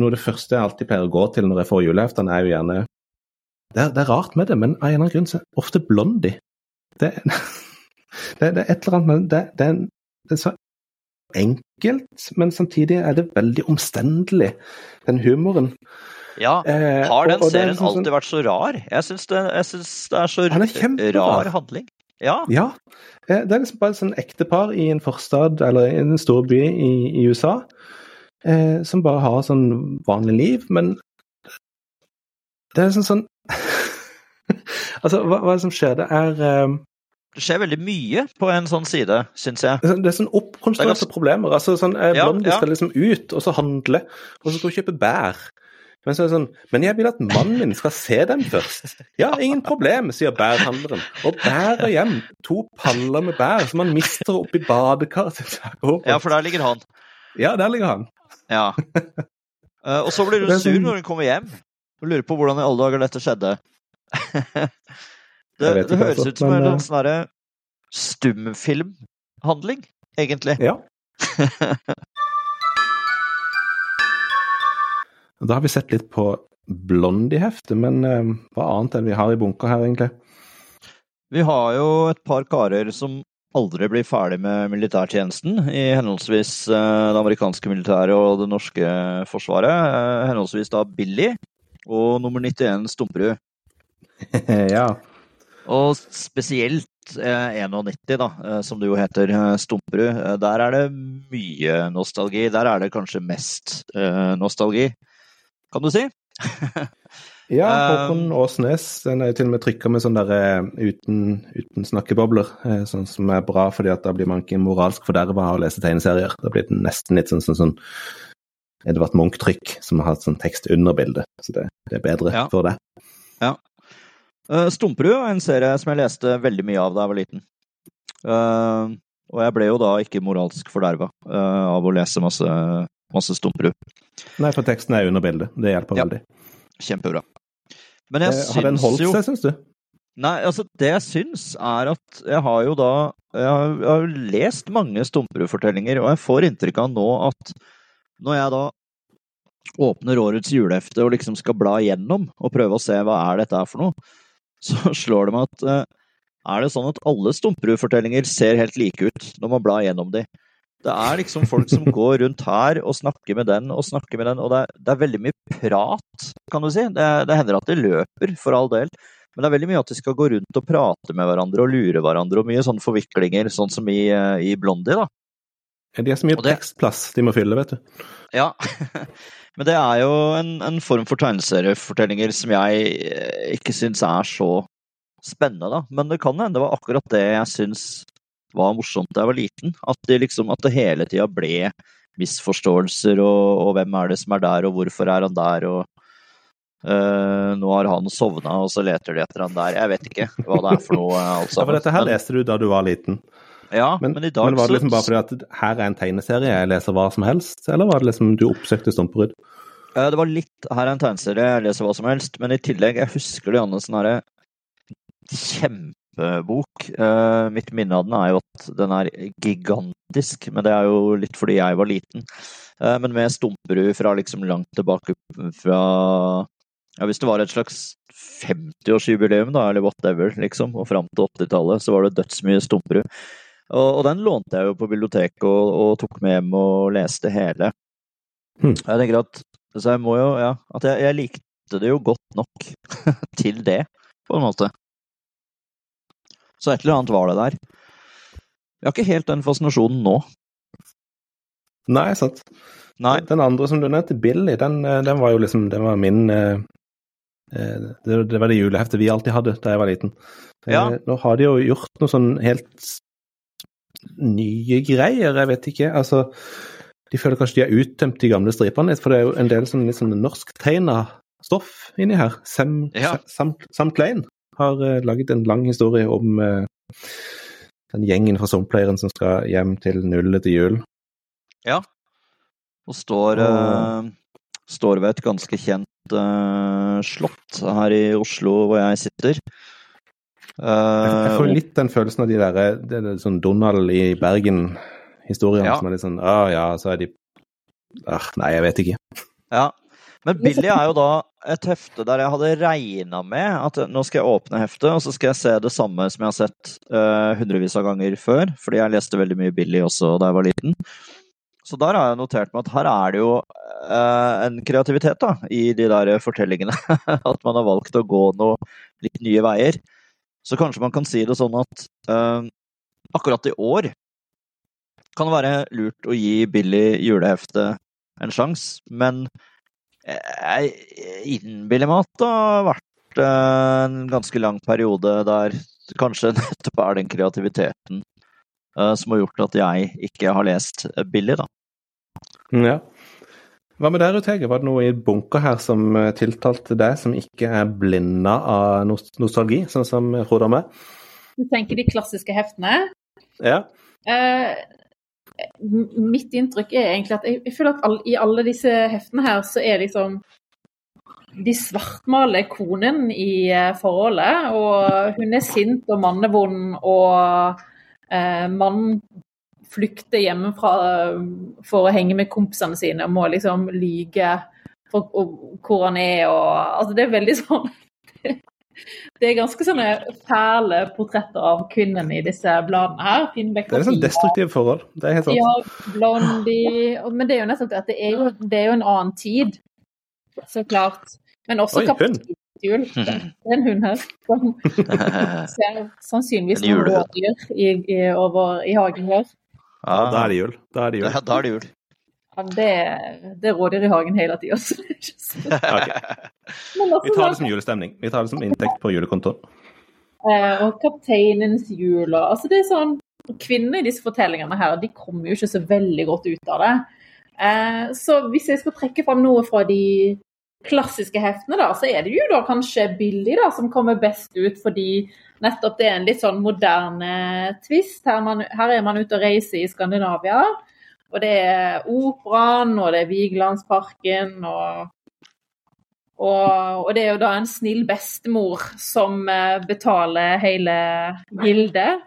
noe det første jeg alltid pleier å gå til når jeg får julaften, er jo gjerne det er, det er, rart med det, men av en eller annen grunn så er ofte Blondie. Det, det, det, er et eller annet med det, det, er, det er så enkelt, men samtidig er det veldig omstendelig, den humoren. Ja, eh, har den serien sånn, alltid vært så rar? Jeg syns det, det, er så er rar handling. Ja. ja. Eh, det er liksom bare et sånn ektepar i en forstad eller i en stor by i, i USA eh, som bare har sånn vanlig liv, men det er sånn sånn Altså, hva, hva, er det som skjer? Det er eh, det skjer veldig mye på en sånn side, syns jeg. Det er sånn oppkonstruerte ganske... problemer. altså sånn, eh, ja, Blondie ja. skal liksom ut og så handle, og så skal hun kjøpe bær. Men så er det sånn Men jeg vil at mannen min skal se dem først. Ja, ingen problem, sier bærhandleren. Og bærer hjem to paller med bær som han mister oppi badekaret. Ja, for der ligger han. Ja, der ligger han. Ja. Uh, og så blir hun sur sånn- når hun kommer hjem og lurer på hvordan i alle dager dette skjedde. det, det høres ut som en sånn stumfilmhandling, egentlig. Ja. da har vi sett litt på Blondie-heftet, men uh, hva annet enn vi har i bunker her, egentlig? Vi har jo et par karer som aldri blir ferdig med militærtjenesten i henholdsvis eh, det amerikanske militæret og det norske forsvaret. Eh, henholdsvis da Billy og nummer 91 Stumperud. ja. Og spesielt 91, eh, da, som det jo heter, Stumperud. Der er det mye nostalgi. Der er det kanskje mest nostalgi, kan du si. Ja, Håkon um, Åsnes. Den er jo til og med trykka med sånn der eh, uten, uten, snakkebobler. Eh, sånn som er bra, fordi at da blir man ikke moralsk forderva av å lese tegneserier. Da blir det nesten litt sånn, sånn, sånn Edvard Munch-trykk, som har hatt sånn tekst under bildet. Så det, det er bedre ja. for det. Ja. Uh, Stumperud er en serie som jeg leste veldig mye av da jeg var liten. Uh, og jeg ble jo da ikke moralsk forderva uh, av å lese masse, masse Stumperud. Nei, for teksten er under bildet. Det hjelper Ja. veldig. Kjempebra. Men jeg Eh, Har den holdt jo seg, syns du? Nei, altså det jeg syns er at jeg har jo da Jeg har, jeg har jo lest mange Stumperud-fortellinger, og jeg får inntrykk av nå at når jeg da åpner årets julehefte og liksom skal bla igjennom og prøve å se hva er dette er for noe, så slår det meg at eh, er det sånn at alle Stumperud-fortellinger ser helt like ut når man blar gjennom de? Det er liksom folk som går rundt her og snakker med den og snakker med den, og det er, det er veldig mye prat, kan du si. Det, det hender at det løper, for all del. Men det er veldig mye at de skal gå rundt og prate med hverandre og lure hverandre, og mye sånne forviklinger, sånn som i, i Blondie, da. De har så mye det- tekstplass de må fylle, vet du. Ja. Men det er jo en, en form for tegneseriefortellinger som jeg eh, ikke syns er så spennende, da. Men det kan hende det var akkurat det jeg syns var morsomt da jeg var liten. At det liksom, at det hele tida ble misforståelser, og, og hvem er det som er der, og hvorfor er han der, og uh, nå har han sovna, og så leter de etter han der. Jeg vet ikke hva det er for noe, altså. Ja, for dette her Men- leste du da du var liten. ja, Men, men, i dag men var det liksom bare fordi at her er en tegneserie, jeg leser hva som helst, eller var det liksom du oppsøkte Stumperud? Eh, Det var litt Her er en tegneserie, jeg leser hva som helst, men i tillegg, jeg husker det Janne, sånn herre kjempebok. Eh, Mitt minne av den er jo at den er gigantisk, men det er jo litt fordi jeg var liten. Eh, Men med Stumperud fra liksom langt tilbake fra Ja, hvis det var et slags 50-årsjubileum, da, eller whatever, liksom, og fram til 80-tallet, så var det dødsmye Stumperud. Og, og den lånte jeg jo på biblioteket og, og tok med hjem og leste hele. Hmm. Jeg tenker at Så jeg må jo Ja, at jeg, jeg likte det jo godt nok til det, på en måte. Så et eller annet var det der. Jeg har ikke helt den fascinasjonen nå. Nei, sant. Nei. Den andre som du nevnte, Billy, den, eh, den var jo liksom Den var min eh, eh, det, det var det juleheftet vi alltid hadde da jeg var liten. Eh, Nå har de jo gjort noe sånn helt nye greier, jeg vet ikke. Altså, de føler kanskje de har uttømt de gamle stripene litt, for det er jo en del sånn litt sånn norsktegna stoff inni her. Sam, Ja. Sam, Sam Klein har uh, laget en lang historie om uh, den gjengen fra Somplayeren som skal hjem til nullet til jul. Ja. Og står, uh, står ved et ganske kjent uh, slott her i Oslo, hvor jeg sitter. Jeg, jeg får litt den følelsen av de der det er sånn Donald i Bergen-historiene Ja. som er litt sånn Å ja, så er de ah, Nei, jeg vet ikke. Ja. Men Billy er jo da et hefte der jeg hadde regna med at nå skal jeg åpne heftet, og så skal jeg se det samme som jeg har sett uh, hundrevis av ganger før, fordi jeg leste veldig mye Billy også da jeg var liten. Så der har jeg notert meg at her er det jo eh, en kreativitet da, i de der fortellingene. at man har valgt å gå noen litt nye veier. Så kanskje man kan si det sånn at eh, akkurat i år kan det være lurt å gi Billy julehefte en sjanse, men jeg innbiller meg at det har vært eh, en ganske lang periode der kanskje nettopp er den kreativiteten eh, som har gjort at jeg ikke har lest billig, da. Mm, Ja. Hva med deg, Ruth Hege? Var det noe i bunker her som eh, tiltalte deg, som ikke er blinda av nostalgi, sånn som Frode og meg? Du tenker de klassiske heftene. Ja. Eh, m- mitt inntrykk er egentlig at jeg, jeg føler at all, i alle disse heftene her, så er liksom De svartmaler konen i eh, forholdet, og hun er sint og mannevond, og eh, mannen flykter hjemmefra eh, for å henge med kompisene sine og må liksom lyge for og, hvor han er og Altså, det er veldig sånn Det er ganske sånne fæle portretter av kvinnen i disse bladene her. Finnbekk Det er sånn destruktive forhold. Det er helt sant. Ja, Blondie Men det er jo nettopp det at det er jo, det er jo en annen tid, så klart. Men også Oi, hund. kapittelhjul. Det er en hund her. Som ser sannsynligvis rådyr i, i, over, i hagen her. Ja, da er det jul. Da er det jul. Ja, da er det jul. Det, det er rådyr i hagen hele tida. okay. Men Vi tar det som julestemning. Vi tar det som inntekt på julekontoen. Eh, og kapteinens jul og altså det er sånn Kvinner i disse fortellingene her, de kommer jo ikke så veldig godt ut av det. Eh, så hvis jeg skal trekke fram noe fra de klassiske heftene, da, så er det jo da kanskje Billy da, som kommer best ut, fordi nettopp det er en litt sånn moderne twist. Her, man, her er man ute og reiser i Skandinavia. Og det er operaen, og det er Vigelandsparken, og, og, og, det er jo da en snill bestemor som eh, betaler hele gildet.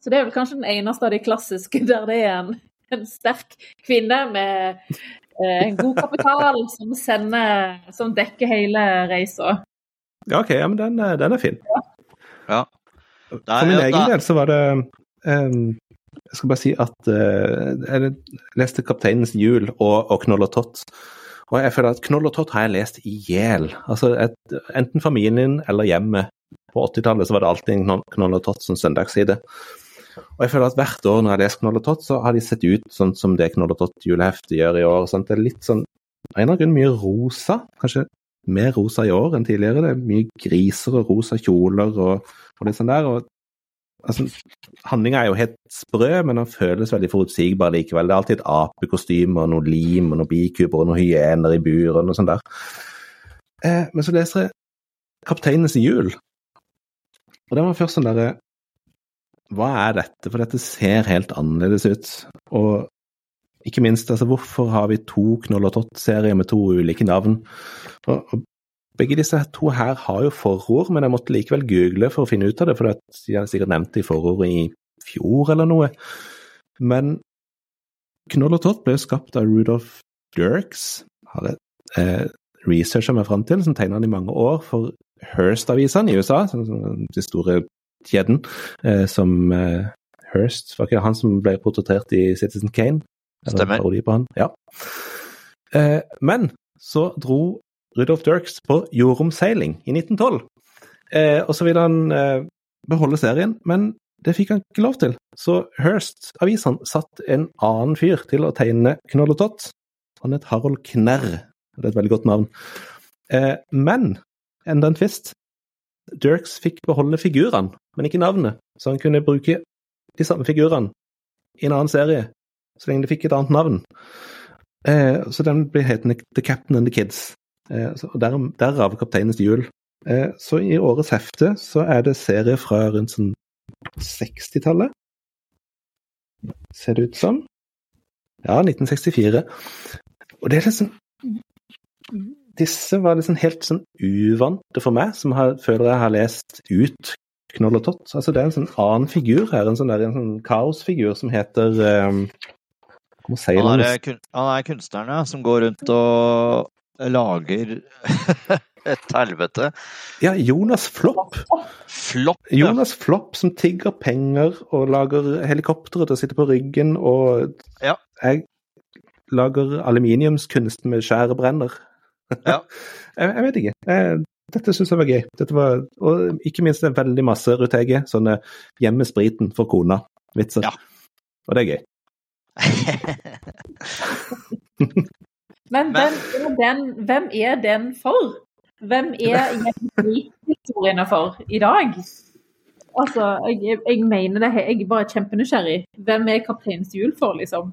Så det er vel kanskje den eneste av de klassiske der det er en, en sterk kvinne med eh, en god kapital som sender Som dekker hele reisa. Ja, OK. Ja, men den, den er fin. Ja. ja. For min egen del så var det um, jeg skal bare si at uh, jeg leste 'Kapteinens jul' og, og 'Knoll og Tott'. Og jeg føler at 'Knoll og Tott' har jeg lest i hjel. Altså, enten familien eller hjemmet. På 80-tallet var det alltid en 'Knoll og Tott' som søndagsside. Og jeg føler at hvert år når jeg leser 'Knoll og Tott', så har de sett ut sånn som det 'Knoll og Tott'-juleheftet gjør i år. Sant? Det er litt sånn av en eller annen grunn mye rosa. Kanskje mer rosa i år enn tidligere. Det er mye griser og rosa kjoler og, og litt sånn der. Og altså, Handlinga er jo helt sprø, men den føles veldig forutsigbar likevel. Det er alltid et apekostyme og noe lim og noen bikuber og noen hyener i bur og noe sånt der. Eh, men så leser jeg 'Kapteinens jul', og det var først sånn derre Hva er dette? For dette ser helt annerledes ut. Og ikke minst, altså, hvorfor har vi to Knoll og Tott-serier med to ulike navn? Og, og begge disse to her har jo forord, men jeg måtte likevel google for å finne ut av det, for de har sikkert nevnt det i forordet i fjor eller noe. Men Knoll og Tott ble skapt av Rudolf Dirks, har jeg eh, researcha meg fram til, som tegna han i mange år for Hearst-avisene i USA, den store kjeden, eh, som eh, Hearst Var ikke det han som ble portrettert i Citizen Kane? Stemmer. Ja. Eh, men så dro Rudolf Dirks på jordomseiling i 1912. Eh, og så ville han eh, beholde serien, men det fikk han ikke lov til. Så Hearst-avisene satt en annen fyr til å tegne Knoll og Tott. Han het Harold Knerr, det er et veldig godt navn. Eh, men enda en tvist. Dirks fikk beholde figurene, men ikke navnet, så han kunne bruke de samme figurene i en annen serie, så lenge de fikk et annet navn. Eh, så den ble hetende The Captain and the Kids. Eh, der, derav Kapteinens hjul. Eh, så i årets hefte så er det serie fra rundt sånn 60-tallet. Ser det ut som. Ja, 1964. Og det er liksom Disse var liksom helt sånn uvante for meg, som har, føler jeg har lest ut Knoll og Tott. Altså det er en sånn annen figur her, en sånn, der, en sånn kaosfigur som heter um, han er, han er kunstneren ja, som går rundt og lager et helvete. Ja, Jonas Flopp. Flopp ja. Jonas Flopp som tigger penger og lager helikoptre til å sitte på ryggen, og ja. jeg lager aluminiumskunst med skjærebrenner. Ja. jeg, jeg, vet ikke. Jeg, dette syns jeg var gøy. Dette var, og ikke minst er veldig masse Rutege, sånne hjemmespriten for kona-vitser. Ja. Og det er gøy. Men hvem er den, hvem er den for? Hvem er historiene for i dag? Altså, jeg, jeg, mener det, jeg er bare kjempenysgjerrig. Hvem er Kapteinens hjul for, liksom?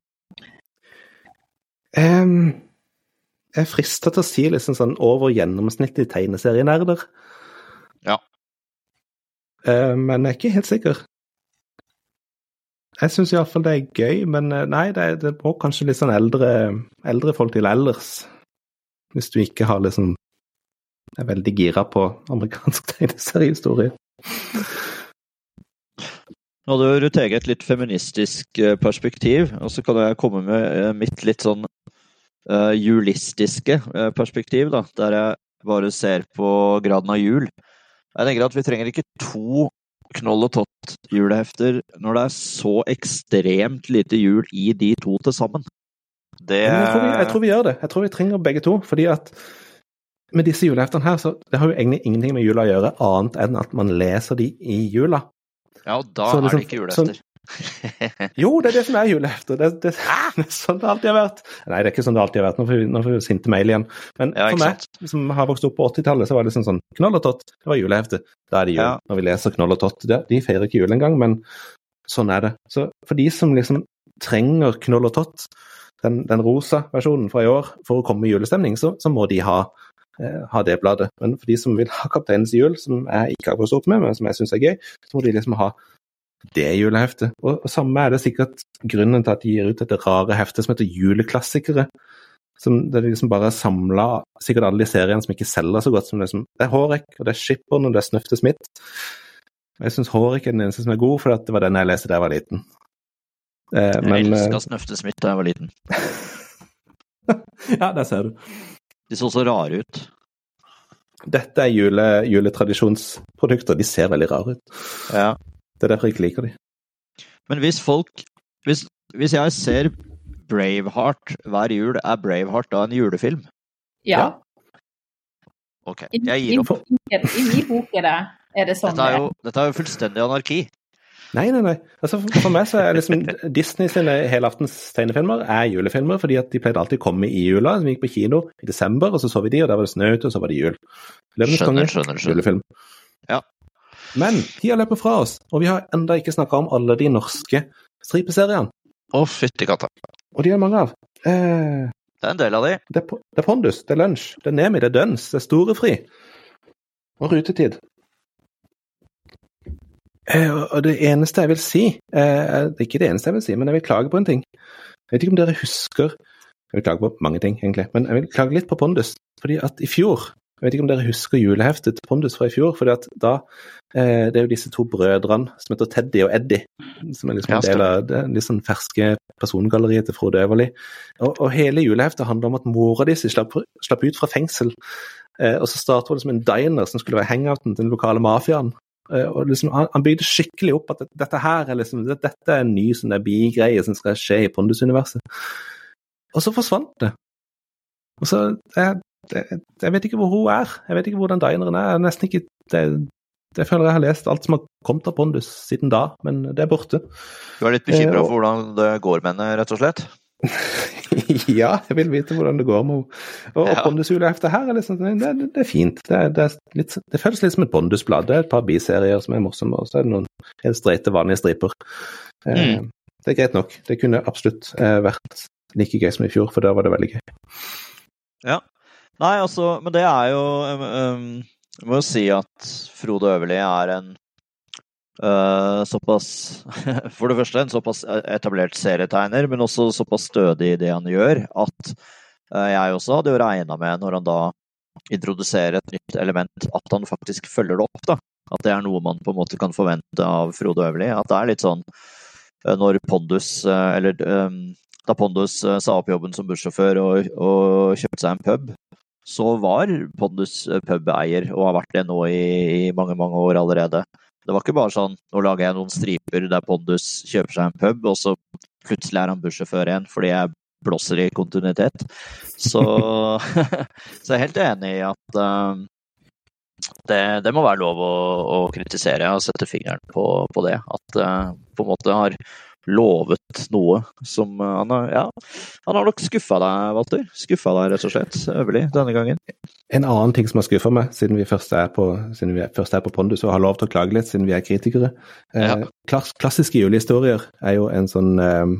Um, jeg er frista til å si liksom sånn over gjennomsnittlig tegneserienerder. Ja. Uh, men jeg er ikke helt sikker. Jeg syns iallfall det er gøy, men eh, nei, det, det må kanskje litt sånn eldre, eldre folk til ellers. Hvis du ikke har liksom er veldig gira på amerikansk tegneseriehistorie. Nå hadde Rutege et litt feministisk eh, perspektiv, og så kan jeg komme med eh, mitt litt sånn uh, julistiske perspektiv, da, der jeg bare ser på graden av jul. Jeg tenker at vi trenger ikke to Knoll og Tott-julehefter når det er så ekstremt lite jul i de to til sammen. Det jeg tror, vi, jeg tror, vi, gjør det. Jeg tror vi trenger begge to. fordi at med disse juleheftene her, så det har jo egentlig ingenting med jula å gjøre, annet enn at man leser de i jula. Ja, og da så, liksom, er det ikke julehefter. Jo, det er det som er julehefter. Det, det, det, er sånn det alltid har vært. Nei, det er ikke sånn det alltid har vært. Nå får vi, nå får vi sinte mail igjen. Men ja, for meg, sant? som har vokst opp på 80-tallet, så var det sånn, sånn Knoll og tott, det var julehefte. Da er det jul. Ja. Når vi leser Knoll og tott. De feirer ikke jul engang, men sånn er det. Så for de som liksom trenger Knoll og tott, den, den, rosa versjonen fra i år, for å komme i julestemning, så, så må de ha, eh, ha, det bladet. Men for de som vil ha Kapteinens jul, som jeg ikke har vokst opp med, men som jeg syns er gøy, så må de liksom ha det juleheftet. Og, og samme er det sikkert grunnen til at de gir ut dette rare heftet som heter Juleklassikere. Som det liksom bare samla sikkert alle de seriene som ikke selger så godt. som Det, som, det er Hårek, og det er Skipperen, og det er Snøfte Smith. Jeg syns Hårek er den eneste som er god, for det var den jeg leste da jeg var liten. Eh, men, jeg elska eh, Snøfte Smith da jeg var liten. ja, der ser du. De så så rare ut. Dette er jule, juletradisjonsprodukter. De ser veldig rare ut. Ja. Det er derfor jeg ikke liker de. Men hvis folk Hvis, hvis jeg ser Braveheart hver jul, er Braveheart da en julefilm? Ja. ja. Ok, jeg gir opp. I min bok er det, er det sånn dette er, jo, dette er jo fullstendig anarki. Nei, nei, nei. Altså, for meg så er liksom Disney sine helaftens tegnefilmer er julefilmer, fordi at de pleide alltid å komme i jula. Vi gikk på kino i desember, og så så vi de, og der var det snø ute, og så var det jul. Skjønner, skjønner, skjønner. Julefilm. Men tida løper fra oss, og vi har enda ikke snakka om alle de norske stripeseriene. Å, fytti katta. Og de er mange av. Eh, det er en del av de. Det er, det er Pondus, det er Lunsj, det er Nemi, det er Døns, det er Storefri. Og Rutetid. Eh, og det eneste jeg vil si eh, Det er ikke det eneste jeg vil si, men jeg vil klage på en ting. Jeg vet ikke om dere husker Jeg vil klage på mange ting, egentlig, men jeg vil klage litt på Pondus. fordi at i fjor Jeg vet ikke om dere husker juleheftet til Pondus fra i fjor. fordi at da eh, Det er jo disse to brødrene som heter Teddy og Eddie, som er liksom en del av det litt sånn ferske persongalleriet til Frode Øverli. Og, og, hele juleheftet handler om at mora di slapp, slapp ut fra fengsel. Eh, og så startet hun liksom en diner som skulle være hangouten til den lokale mafiaen. Eh, og liksom, han, han, bygde skikkelig opp at dette her er liksom, dette er en ny sånn bigreie som skal skje i Pondus-universet. Og så forsvant det. Og så jeg, jeg, jeg, vet ikke hvor hun er. Jeg vet ikke hvor den dineren er. Jeg nesten ikke det, jeg føler jeg har lest alt som har kommet av Pondus siden da, men det er borte. Du er litt bekymra eh, for hvordan det går med henne, rett og slett? ja, jeg vil vite hvordan det går med henne. Og ja. Pondus-juleheftet her er liksom, det, det, det er fint. Det, det, er litt, det, føles litt som et Pondus-blad. Det er et par biserier som er morsomme, og så er det noen helt streite, vanlige striper. Eh, mm. Det er greit nok. Det kunne absolutt eh, vært like gøy som i fjor, for da var det veldig gøy. Ja. Nei, altså, men det er jo um, Jeg må jo si at Frode Øverli er en Uh, såpass For det første en såpass etablert serietegner, men også såpass stødig i det han gjør, at uh, jeg også hadde jo regna med, når han da introduserer et nytt element, at han faktisk følger det opp. da. At det er noe man på en måte kan forvente av Frode Øverli. At det er litt sånn uh, når Pondus, eller um, da Pondus sa opp jobben som bussjåfør og, og kjøpte seg en pub, så var Pondus pubeier, og har vært det nå i, i mange, mange år allerede. Det var ikke bare sånn nå lager jeg noen striper der Pondus kjøper seg en pub, og så plutselig er han bussjåfør igjen fordi jeg blåser i kontinuitet. Så, så jeg er helt enig i at uh, det, det, må være lov å, å, kritisere og sette fingeren på, på det. At uh, på en måte har lovet noe som eh, han har Ja, han har nok skuffa deg, Walter. Skuffa deg, rett og slett, Øverli, denne gangen. En annen ting som har skuffa meg, siden vi først er på, siden vi først er på Pondus og har lov til å klage litt, siden vi er kritikere. Eh, ja. klass, klassiske julehistorier er jo en sånn eh,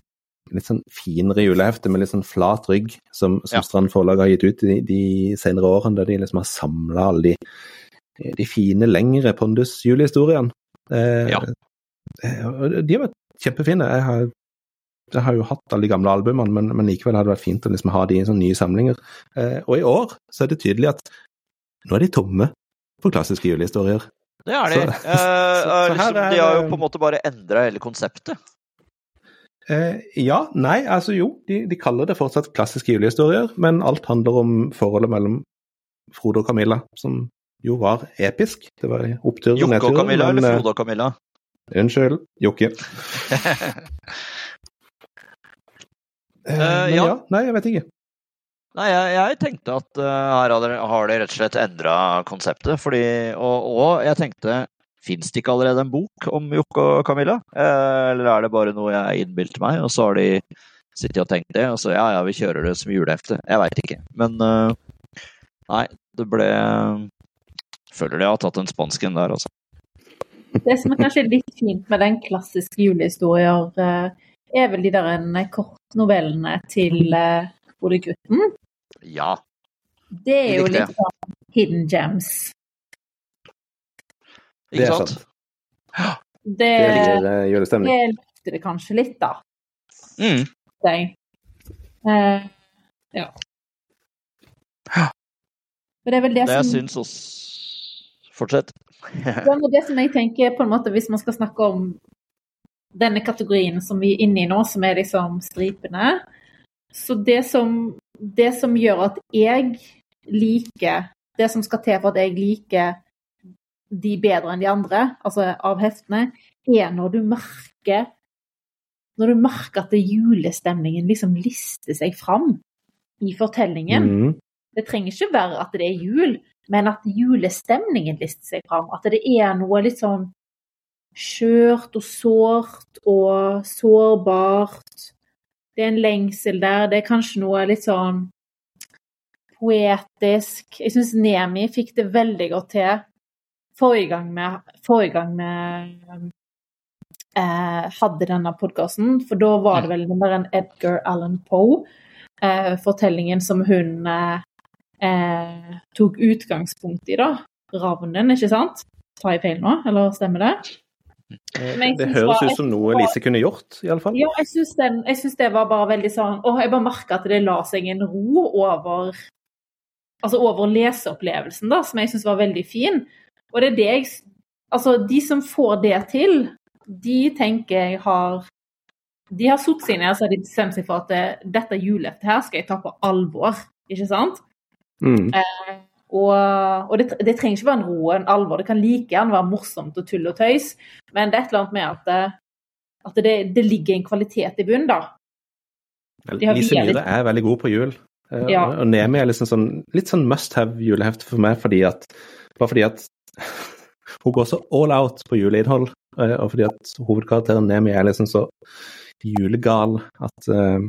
litt sånn finere julehefte med litt sånn flat rygg, som, som ja. Strand Forlag har gitt ut de, de senere årene, der de liksom har samla alle de, de, fine, lengre Pondus-julehistoriene. Eh, ja. De har vært kjempefine. Jeg har, jeg har, jo hatt alle de gamle albumene, men, men, likevel hadde det vært fint å liksom ha de i sånne nye samlinger. Eh, og i år så er det tydelig at nå er de tomme for klassiske julehistorier. Det er de. Så, eh, så, så liksom, er, de har jo på en måte bare endra hele konseptet. Eh, ja, nei, altså jo. De, de, kaller det fortsatt klassiske julehistorier, men alt handler om forholdet mellom Frode og Camilla, som jo var episk. Det var opptur og nedtur. Jokke og Camilla men, eller Frode og Camilla? Unnskyld, Jokke. uh, men ja. ja. Nei, jeg vet ikke. Nei, jeg, jeg tenkte at uh, her har de, har de, rett og slett endra konseptet. Fordi, og, og jeg tenkte Fins det ikke allerede en bok om Jokke og Camilla? Eh, eller er det bare noe jeg innbilte meg, og så har de sittet og tenkt det, og så ja, ja, vi kjører det som julehefte. Jeg veit ikke. Men uh, nei, det ble Føler de har tatt en spansken der, altså. Det som er kanskje litt fint med den klassiske julehistorier, eh, er vel de der en kortnovellene til uh, Ole Gutten. Ja. Det er jo litt sånn hidden gems. Det Ikke sant? Det, Det, Det eh, julestemning. det løfter det kanskje litt, da. Mm. Eh, ja. Men det er vel det, Det jeg som syns også Fortsett. Ja, er det som jeg tenker, på en måte, hvis man skal snakke om denne kategorien som vi er inne i nå, som er liksom stripene Så det som, det som gjør at jeg liker Det som skal til for at jeg liker de bedre enn de andre, altså av heftene, er når du merker Når du merker at julestemningen liksom lister seg fram i fortellingen. Mm. Det trenger ikke være at det er jul, men at julestemningen lister seg fram. At det er noe litt sånn skjørt og sårt og sårbart. Det er en lengsel der. Det er kanskje noe litt sånn poetisk. Jeg syns Nemi fikk det veldig godt til forrige gang vi, forrige gang vi eh, hadde denne podkasten. For da var det vel den der en Edgar Allan Poe-fortellingen som hun eh, eh, tok utgangspunkt i, da. Ravnen, ikke sant? Tar jeg feil nå, eller stemmer det? Men Det høres ut som noe Lise kunne gjort, iallfall. Ja, jeg syns, den, jeg syns det var bare veldig sånn Å, jeg bare merka at det la seg en ro over Altså over leseopplevelsen, da, som jeg syns var veldig fin. Og det er det jeg Altså, de som får det til, de tenker jeg har De har satt seg ned og bestemt seg for at det, dette juleheftet her skal jeg ta på alvor, ikke sant? Mm. Og, og det, det trenger ikke være en ro og en alvor, det kan like gjerne være morsomt og tull og tøys, men det er et eller annet med at det, at det, det ligger en kvalitet i bunnen, da. Lise Myhre er veldig god på jul. Eh, Ja. Og Nemi er liksom sånn, litt sånn must have julehefte for meg, fordi at, bare fordi at hun går så all out på juleinnhold. eh, Og fordi at hovedkarakteren Nemi er liksom så julegal at uh,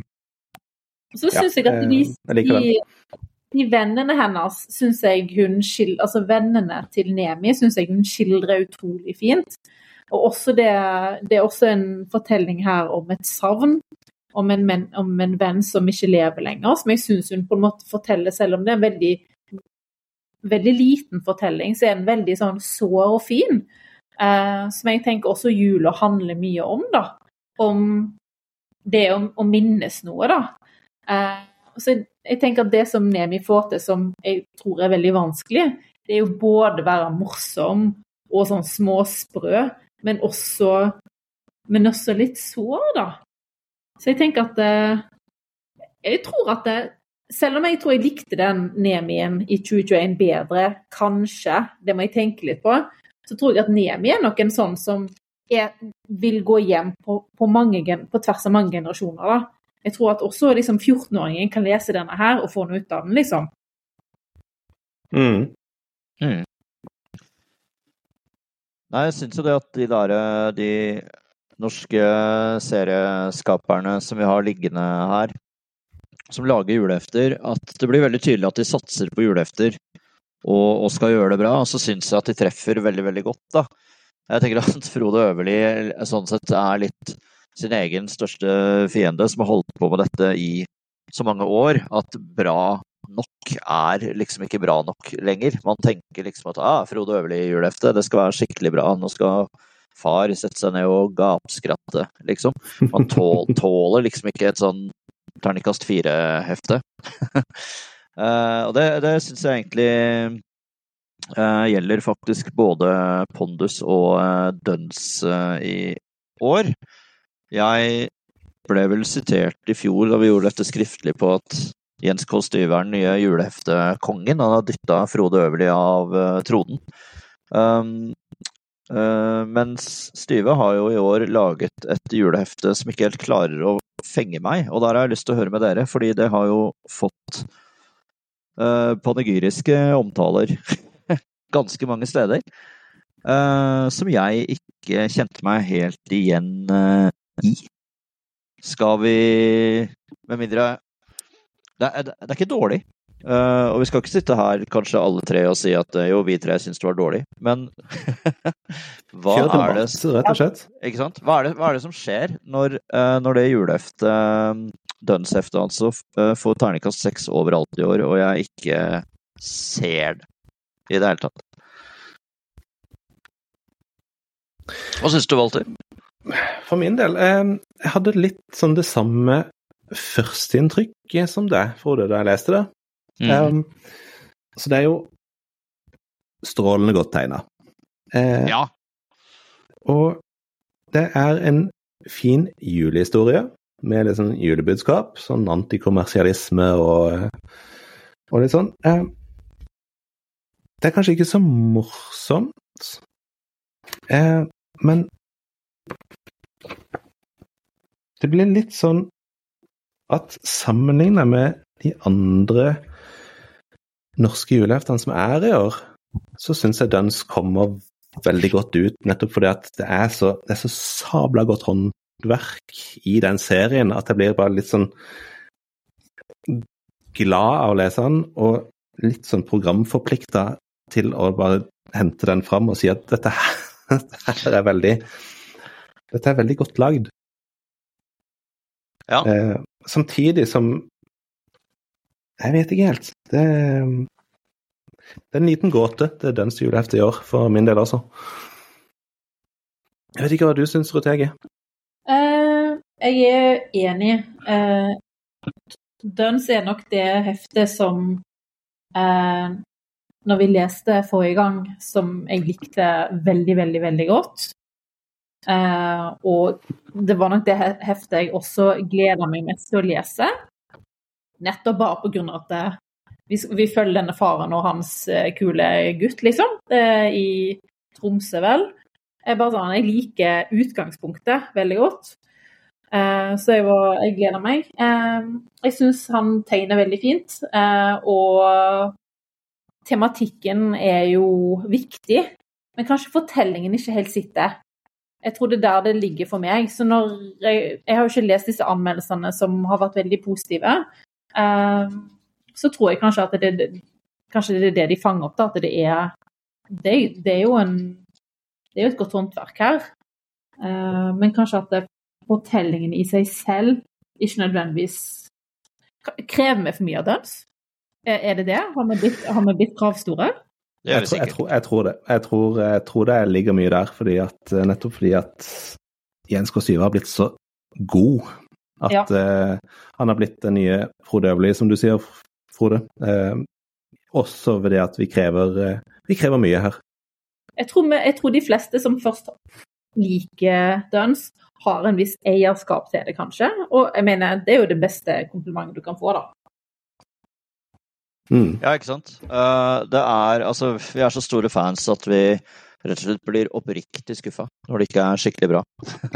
Så så Ja, jeg at de, eh, de, vennene hennes syns jeg hun skildrer Altså vennene til Nemi syns jeg hun skildrer utrolig fint. Og også det, det er også en fortelling her om et savn. Om en, men, om en venn som ikke lever lenger, som jeg syns hun på en måte forteller, selv om det er en veldig, veldig liten fortelling, så er den veldig sånn sår og fin. Eh, som jeg tenker også jula handler mye om, da. Om det å, å minnes noe, da. Eh, så jeg, jeg tenker at det som Nemi får til, som jeg tror er veldig vanskelig, det er jo både være morsom og sånn småsprø, men også, men også litt sår, da. Så jeg tenker at eh, Jeg tror at det, selv om jeg tror jeg likte den Nemien i 2021 bedre, kanskje, det må jeg tenke litt på, så tror jeg at Nemi er nok en sånn som er, vil gå hjem på, på, mange, på tvers av mange generasjoner. da. Jeg tror at også liksom 14-åringen kan lese denne her og få noe ut av den, liksom. mm. Mm. Nei, jeg syns jo det at de der de norske serieskaperne som vi har liggende her, som lager julehefter, at det blir veldig tydelig at de satser på julehefter og, og skal gjøre det bra. Og så syns jeg at de treffer veldig, veldig godt, da. Jeg tenker at Frode Øverli sånn sett er litt sin egen største fiende, som har holdt på med dette i så mange år, at bra nok er liksom ikke bra nok lenger. Man tenker liksom at ah, Frode Øverli i julehefte, det skal være skikkelig bra. Nå skal far sette seg ned og gapskratte, liksom. Man tål, tåler liksom ikke et sånn terningkast fire-hefte. Eh, og det, det syns jeg egentlig uh, gjelder faktisk både Pondus og uh, Duns uh, i år. Jeg ble vel sitert i fjor da vi gjorde dette skriftlig på at Jens K. Styve er den nye juleheftekongen. Han har dytta Frode Øverli av uh, tronen. Um, uh, mens Styve har jo i år laget et julehefte som ikke helt klarer å fenge meg, og der har jeg lyst til å høre med dere, fordi det har jo fått uh, panegyriske omtaler ganske mange steder. eh, som jeg ikke kjente meg helt igjen eh, i. Skal vi Med mindre det er, det er ikke dårlig. Uh, og vi skal ikke sitte her kanskje alle tre og si at uh, jo, vi tre syns det var dårlig, men hva er det? Hva er det, hva er det som skjer når, uh, når det juleheftet, uh, dønnsheftet altså, får terningkast seks overalt i år, og jeg ikke ser det i det hele tatt? Hva syns du, Walter? For min del, jeg hadde litt sånn det samme førsteinntrykket som deg, Frode, da jeg leste det. Mm. Um, så det er jo strålende godt tegna. Eh, ja. Og det er en fin julehistorie med litt sånn julebudskap. Sånn antikommersialisme og, og litt sånn. Eh, det er kanskje ikke så morsomt, eh, men det blir litt sånn at sammenligna med de andre norske juleheftene som er i år, så syns jeg Duns kommer veldig godt ut, nettopp fordi at det er så, det er så sabla godt håndverk i den serien at jeg blir bare litt sånn glad av å lese den, og litt sånn programforplikta til å bare hente den fram og si at dette her, dette her er veldig Dette er veldig godt lagd. Ja. Eh, samtidig som jeg vet ikke helt. Det, det er en liten gåte. Det er dens julehefte i år, for min del også. Jeg vet ikke hva du syns, Ruth Hege? Uh, jeg er enig. Uh, Duns er nok det heftet som uh, Når vi leste forrige gang, som jeg likte veldig, veldig, veldig godt. Uh, og det var nok det heftet jeg også gleder meg mest til å lese. Nettopp bare på grunn av at det, vi, vi, følger denne faren og hans uh, kule gutt, liksom, i Tromsø, vel. Jeg, bare sånn, jeg liker utgangspunktet veldig godt. Eh, så jeg, var, jeg, gleder meg. jeg syns han tegner veldig fint, og tematikken er jo viktig. Men kanskje fortellingen ikke helt sitter. Jeg tror det er der det ligger for meg. Så når jeg, jeg har jo ikke lest disse anmeldelsene som har vært veldig positive. Ehm, så tror jeg kanskje at det, kanskje det er det de fanger opp. Da, at det er, det, det er jo en, det er jo et godt håndverk her. Ehm, men kanskje at det, fortellingen i seg selv ikke nødvendigvis krever vi for mye av døds. Er det det? Har vi blitt kravstore? Jeg tror, jeg, tror, jeg, tror, det. Jeg tror, jeg tror, det ligger mye der, fordi at, nettopp fordi at Jens K. Syve har blitt så god at ja. uh, han har blitt den nye Frode Øverli, som du sier, Frode. Uh, også ved det at vi krever, uh, vi krever mye her. Jeg tror, vi, jeg tror, de fleste som først liker Duns, har en viss eierskap til det, kanskje. Og jeg mener, det er jo det beste komplimentet du kan få, da. Mm. Ja, ikke sant. Uh, det er Altså, vi er så store fans at vi rett og slett blir oppriktig skuffa når det ikke er skikkelig bra.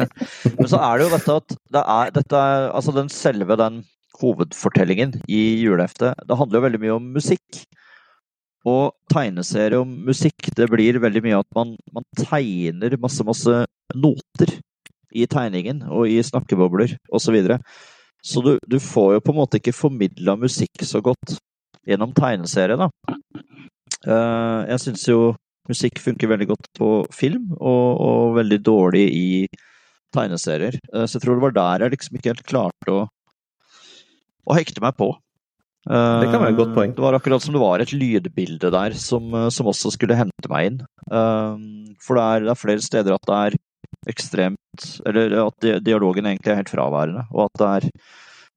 Men så er det jo dette at det er, dette altså den selve den hovedfortellingen i juleheftet, det handler jo veldig mye om musikk. Og tegneserie om musikk, det blir veldig mye at man, man tegner masse, masse noter i tegningen og i snakkebobler osv. Så, videre. så du, du får jo på en måte ikke formidla musikk så godt gjennom tegneserie, da. Uh, jeg syns jo musikk funker veldig godt på film, og, og veldig dårlig i tegneserier. Uh, så jeg tror det var der jeg liksom ikke helt klarte å, å hekte meg på. Det kan være et godt poeng. Det var akkurat som det var et lydbilde der som, som også skulle hente meg inn. for det er, det er flere steder at det er ekstremt Eller at dialogen egentlig er helt fraværende, og at det er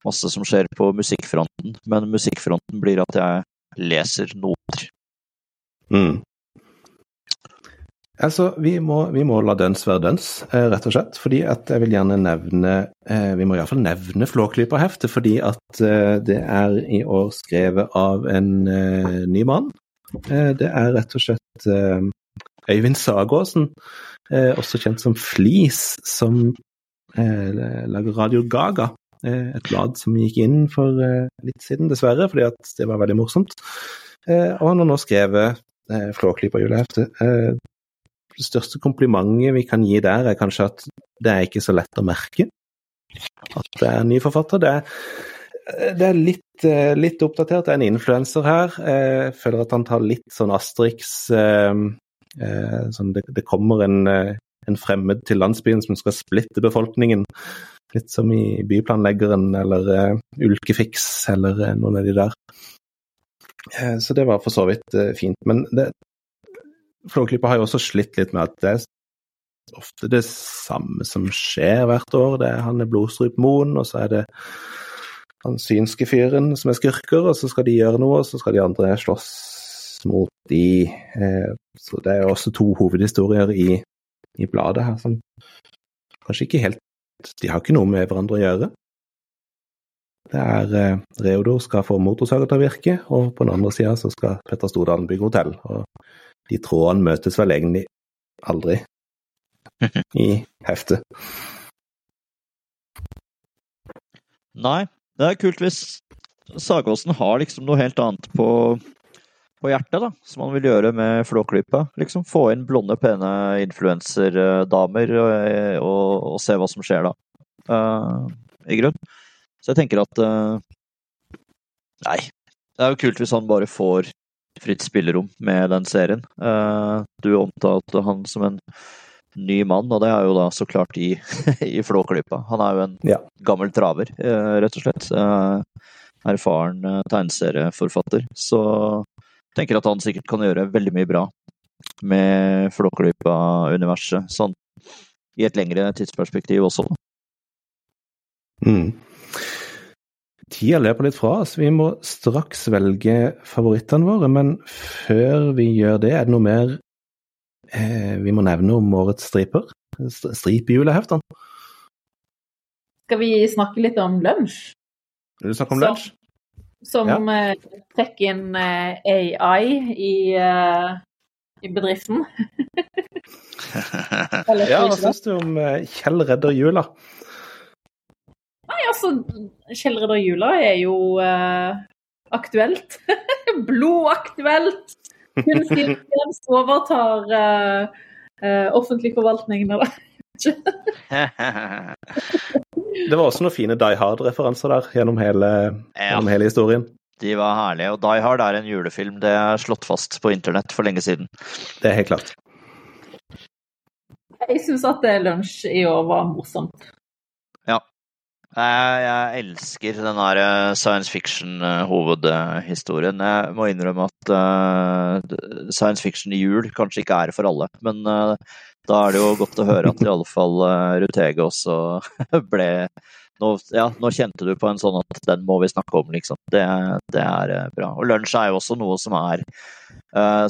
masse som skjer på musikkfronten. Men musikkfronten blir at jeg leser noter. Mm. Altså, vi må, vi må la døns være døns, eh, rett og slett. Fordi at jeg vil gjerne nevne eh, Vi må iallfall nevne Flåklypa-heftet, fordi at eh, det er i år skrevet av en eh, ny mann. Eh, det er rett og slett eh, Øyvind Sagåsen, også kjent som Flis, som lager Radio Gaga. Eh, et blad som gikk inn for eh, litt siden, dessverre, fordi at det var veldig morsomt. Eh, og han har nå skrevet Flåklypa julehefte. Det største komplimentet vi kan gi der, er kanskje at det er ikke så lett å merke at det er en ny forfatter. Det er det er litt, litt oppdatert. Det er en influenser her. Jeg føler at han tar litt sånn Asterix sånn det, det, kommer en, en, fremmed til landsbyen som skal splitte befolkningen. Litt som i Byplanleggeren eller uh, Ulkefiks eller uh, noen av de der. Uh, så det var for så vidt fint. Men det, Flåklypa har jo også slitt litt med at det er ofte det samme som skjer hvert år. Det er han er Blodstrupmoen, og så er det han synske fyren som er skurker, og så skal de gjøre noe, og så skal de andre slåss mot de. Eh, så det er også to hovedhistorier i, i bladet her som kanskje ikke helt De har ikke noe med hverandre å gjøre. Det er eh, Reodor skal få motorsaga til å virke, og på den andre sida så skal Petter Stordalen bygge hotell. Og de trådene møtes vel egentlig aldri i heftet. Nei, det er kult hvis Sagåsen har liksom noe helt annet på, på hjertet, da, som han vil gjøre med Flåklypa. Liksom få inn blonde, pene influenserdamer og, og, og, se hva som skjer da, uh, i grunn. Så jeg tenker at uh, Nei, det er jo kult hvis han bare får fritt spillerom med den serien. Uh, du omtalte han som en ny mann, og det er jo da så klart i, i Flåklypa. Han er jo en ja. gammel traver, eh, rett og slett. Eh, erfaren eh, tegneserieforfatter. Så tenker at han sikkert kan gjøre veldig mye bra med Flåklypa-universet, sånn i et lengre tidsperspektiv også. Mm. Tida løper litt fra oss. Vi må straks velge favorittene våre, men før vi gjør det, er det noe mer Eh, vi må nevne om årets striper. Stripejuleheftene. Skal vi snakke litt om lunsj? Vil du snakke om lunsj? Som, ja. uh, trekker inn uh, eh, AI i, uh, i bedriften. ja, hva syns du om Kjell redder jula? Nei, altså, Kjell redder jula er jo aktuelt. Blodaktuelt! Kunstig intelligens overtar uh, uh, offentlig forvaltning. Eller? det var også noen fine Die Hard-referanser der gjennom hele, ja. gjennom hele, historien. De var herlige. Og Die Hard er en julefilm. Det er slått fast på internett for lenge siden. Det er helt klart. Jeg syns at lunsj i år var morsomt. Ja. Jeg elsker den der eh, science fiction-hovedhistorien. Jeg må innrømme at uh, science fiction i jul kanskje ikke er for alle. Men uh, da er det jo godt å høre at i alle fall uh, Rutege også ble nå, ja, nå kjente du på en sånn at den må vi snakke om, liksom. Det, det er bra. Og Lunsj er jo også noe som er,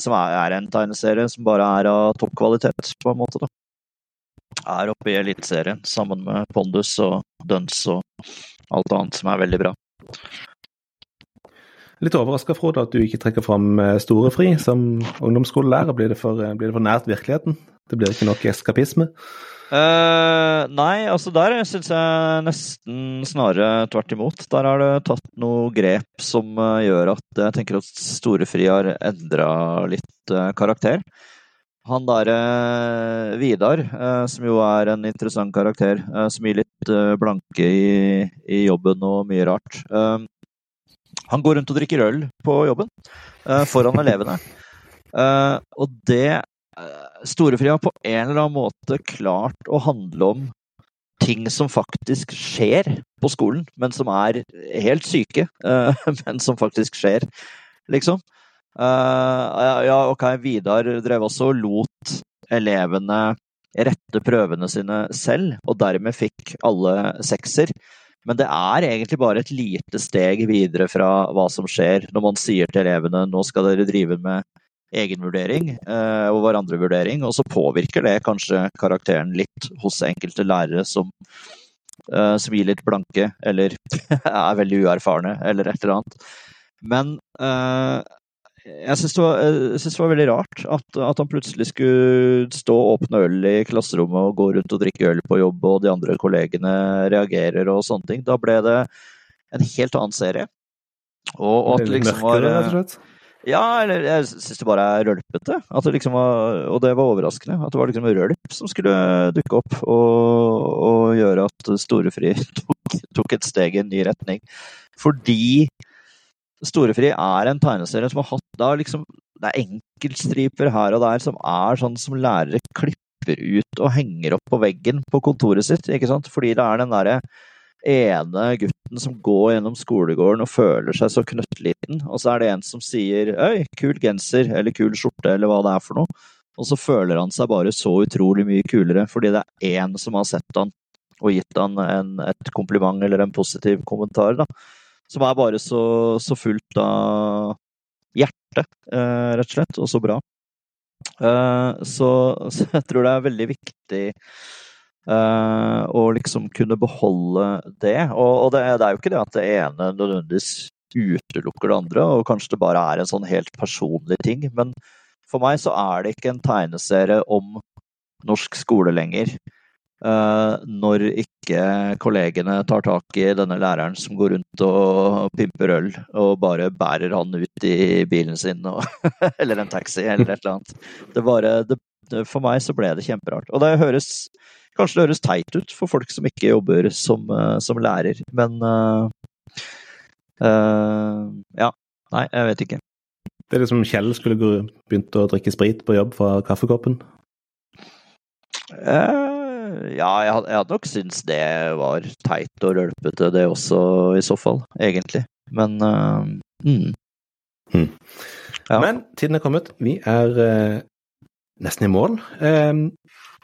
som er, er en tegneserie som bare er av topp kvalitet, på en måte. da er oppe i Eliteserien sammen med Pondus og Duns og alt annet som er veldig bra. Litt overraska, Frode, at du ikke trekker fram eh, Storefri som ungdomsskolelærer. Blir det, for, eh, blir det for nært virkeligheten? Det blir ikke nok eskapisme? Uh, nei, altså der syns jeg nesten snarere tvert imot. Der har det tatt noe grep som uh, gjør at jeg tenker at Storefri har endra litt uh, karakter. Han derre Vidar, som jo er en interessant karakter, som gir litt blanke i, i, jobben og mye rart. Han går rundt og drikker øl på jobben foran elevene. Og det Storefri har på en eller annen måte klart å handle om ting som faktisk skjer på skolen, men som er helt syke, men som faktisk skjer, liksom. Uh, ja, ok, Vidar drev også og lot elevene rette prøvene sine selv, og dermed fikk alle sekser. Men det er egentlig bare et lite steg videre fra hva som skjer når man sier til elevene nå skal dere drive med egenvurdering eh, og hverandrevurdering, og så påvirker det kanskje karakteren litt hos enkelte lærere som, eh, som gir litt blanke, eller er veldig uerfarne, eller et eller annet. Men uh, jeg syns det, det, var veldig rart at, at, han plutselig skulle stå og åpne øl i klasserommet og gå rundt og drikke øl på jobb, og de andre kollegene reagerer og sånne ting. Da ble det en helt annen serie. Og, og at liksom var Ja, eller jeg syns det bare er rølpete. At det liksom var, og det var overraskende. At det var liksom rølp som skulle dukke opp og, og gjøre at Storefri tok, tok, et steg i en ny retning. Fordi Storefri er en tegneserie som har hatt da liksom Det er enkeltstriper her og der som er sånn som lærere klipper ut og henger opp på veggen på kontoret sitt. ikke sant? Fordi det er den derre ene gutten som går gjennom skolegården og føler seg så knøttliten, og så er det en som sier 'øy, kul genser', eller 'kul skjorte', eller hva det er for noe. Og så føler han seg bare så utrolig mye kulere, fordi det er én som har sett han og gitt han en, et kompliment eller en positiv kommentar, da. Som er bare så, så fullt av hjerte, eh, rett og slett, og så bra. Eh, så, så jeg tror det er veldig viktig eh, å liksom kunne beholde det. Og, og det, det, er jo ikke det at det ene nødvendigvis utelukker det andre, og kanskje det bare er en sånn helt personlig ting. Men for meg så er det ikke en tegneserie om norsk skole lenger. Uh, når ikke kollegene tar tak i denne læreren som går rundt og pimper øl, og bare bærer han ut i bilen sin, og, eller en taxi, eller et eller annet. Det bare, det, for meg så ble det kjemperart. Og det høres Kanskje det høres teit ut for folk som ikke jobber som, eh, som lærer, men uh, uh, Ja. Nei, jeg vet ikke. Det er liksom Kjell skulle begynt å drikke sprit på jobb fra kaffekoppen? Uh, ja, jeg hadde, jeg hadde nok syntes det var teit og rølpete, det også, i så fall. Egentlig. Men mm. Mm. Ja. Men tiden er kommet. Vi er nesten i mål.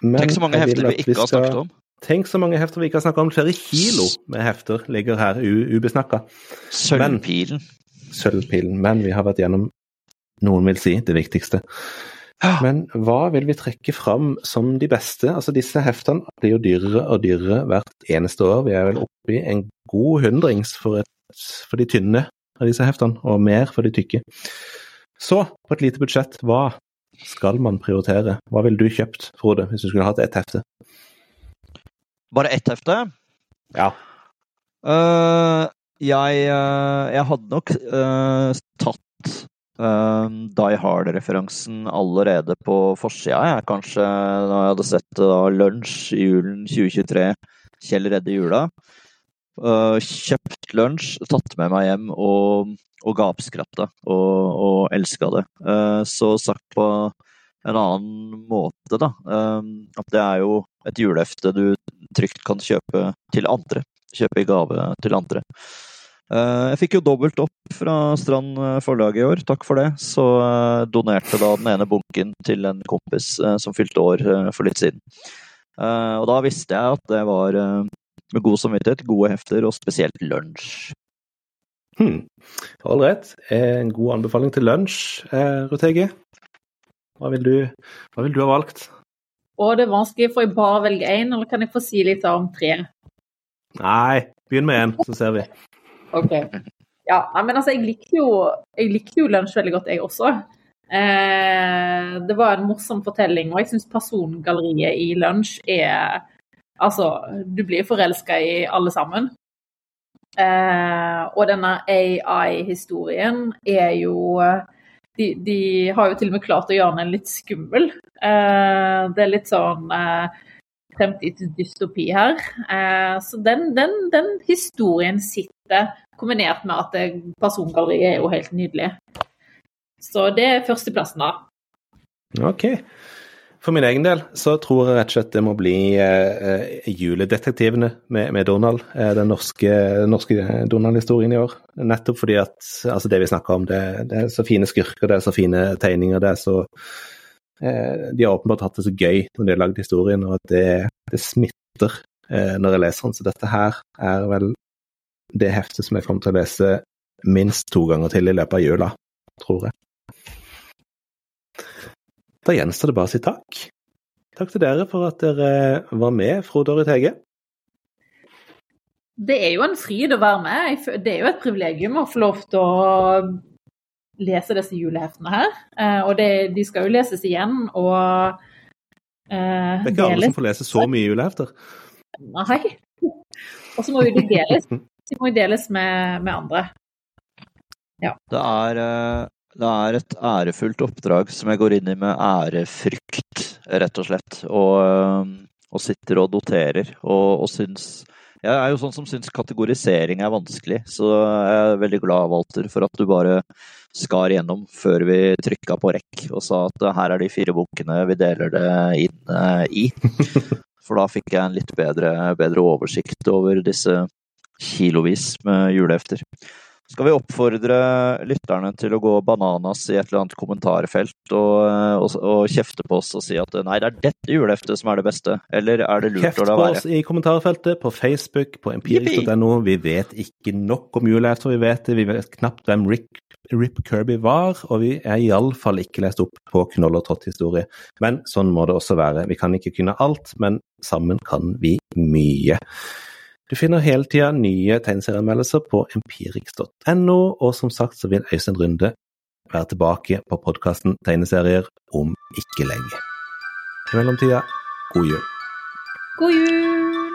Men Tenk så mange hefter vi ikke har snakket om. Tenk så mange hefter vi ikke har snakket om. Flere kilo med hefter ligger her ubesnakka. Sølvpilen. Sølvpilen. Men vi har vært gjennom, noen vil si, det viktigste. Men hva vil vi trekke fram som de beste? Altså Disse heftene blir jo dyrere og dyrere hvert eneste år. Vi er vel oppe i en god hundrings for, et, for de tynne av disse heftene, og mer for de tykke. Så, på et lite budsjett, hva skal man prioritere? Hva ville du kjøpt, Frode, hvis du skulle hatt ett hefte? Bare ett hefte? Ja. Uh, jeg, uh, jeg, hadde nok uh, tatt Die Hard-referansen allerede på forsida, jeg. Kanskje da jeg hadde sett Lunsj i julen 2023. Kjell redde jula. kjøpt lunsj, tatt med meg hjem og og gapskratta og, og elska det. Uh, så sagt på en annen måte, da. Um, at det er jo et julehefte du trygt kan kjøpe til andre. Kjøpe i gave til andre. Uh, jeg fikk jo dobbelt opp fra Strand forlag i år, takk for det. Så uh, donerte da den ene bunken til en kompis som fylte år for litt siden. og da visste jeg at det var med god samvittighet gode hefter, og spesielt lunsj. Hmm. Ålreit. En god anbefaling til lunsj, eh, Rutege. Hva vil, du, hva vil du ha valgt? Å, det er vanskelig, får jeg bare velge én, eller kan jeg få si litt om tre? Nei, begynn med én, så ser vi. OK. Ja, men altså, jeg likte jo, jeg likte jo lunsj veldig godt, jeg også. Eh, det var en morsom fortelling, og jeg syns persongalleriet i lunsj er Altså, du blir forelska i alle sammen. Eh, og denne AI-historien er jo de, de, har jo til og med klart å gjøre den litt skummel. Eh, det er litt sånn eh, fremtidsdystopi her. Eh, så den, den, den, historien sitter, kombinert med at persongalleriet er jo helt nydelig. Så det er førsteplassen, da. OK. For min egen del så tror jeg rett og slett det må bli eh, juledetektivene med, med Donald. Eh, den norske, norske Donald-historien i år. Nettopp fordi at altså det vi snakker om, det, det, er så fine skurker, det er så fine tegninger. det er så eh, De har åpenbart hatt det så gøy når de har lagd historien, og det, det smitter eh, når jeg leser den. Så dette her er vel det heftet som jeg kommer til å lese minst to ganger til i løpet av jula, tror jeg. Da gjenstår det bare å si takk. Takk til dere for at dere var med, Frode og Hege. Det er jo en fryd å være med. Det er jo et privilegium å få lov til å lese disse juleheftene her. Eh, og det, de skal jo leses igjen og uh, Det er ikke alle som får lese så mye julehefter. Nei. Og så må jo de deles. De må jo deles med, med andre. Ja. Det er, eh, Det er et ærefullt oppdrag som jeg går inn i med ærefrykt, rett og slett. Og, og sitter og doterer og, og syns Jeg er jo sånn som syns kategorisering er vanskelig, så jeg er veldig glad, Walter, for at du bare skar gjennom før vi trykka på rekk og sa at her er de fire bokene vi deler det inn i. For da fikk jeg en litt bedre, bedre oversikt over disse kilovis med julehefter. Skal vi oppfordre lytterne til å gå bananas i et eller annet kommentarfelt og, og, og kjefte på oss og si at nei, det er dette juleheftet som er det beste, eller er det lurt Kjeft å la på oss i kommentarfeltet, på Facebook, på empirisk.no. Vi vet ikke nok om julehefter, vi vet det. Vi vet knapt hvem Rick, Rip Kirby var, og vi er iallfall ikke lest opp på Knoll og tott-historie. Men sånn må det også være. Vi kan ikke kunne alt, men sammen kan vi mye. Du finner hele tida nye tegneserieanmeldelser på empirix.no, og som sagt så vil Øystein Runde være tilbake på podkasten Tegneserier om ikke lenge. I mellomtida, god jul. God jul!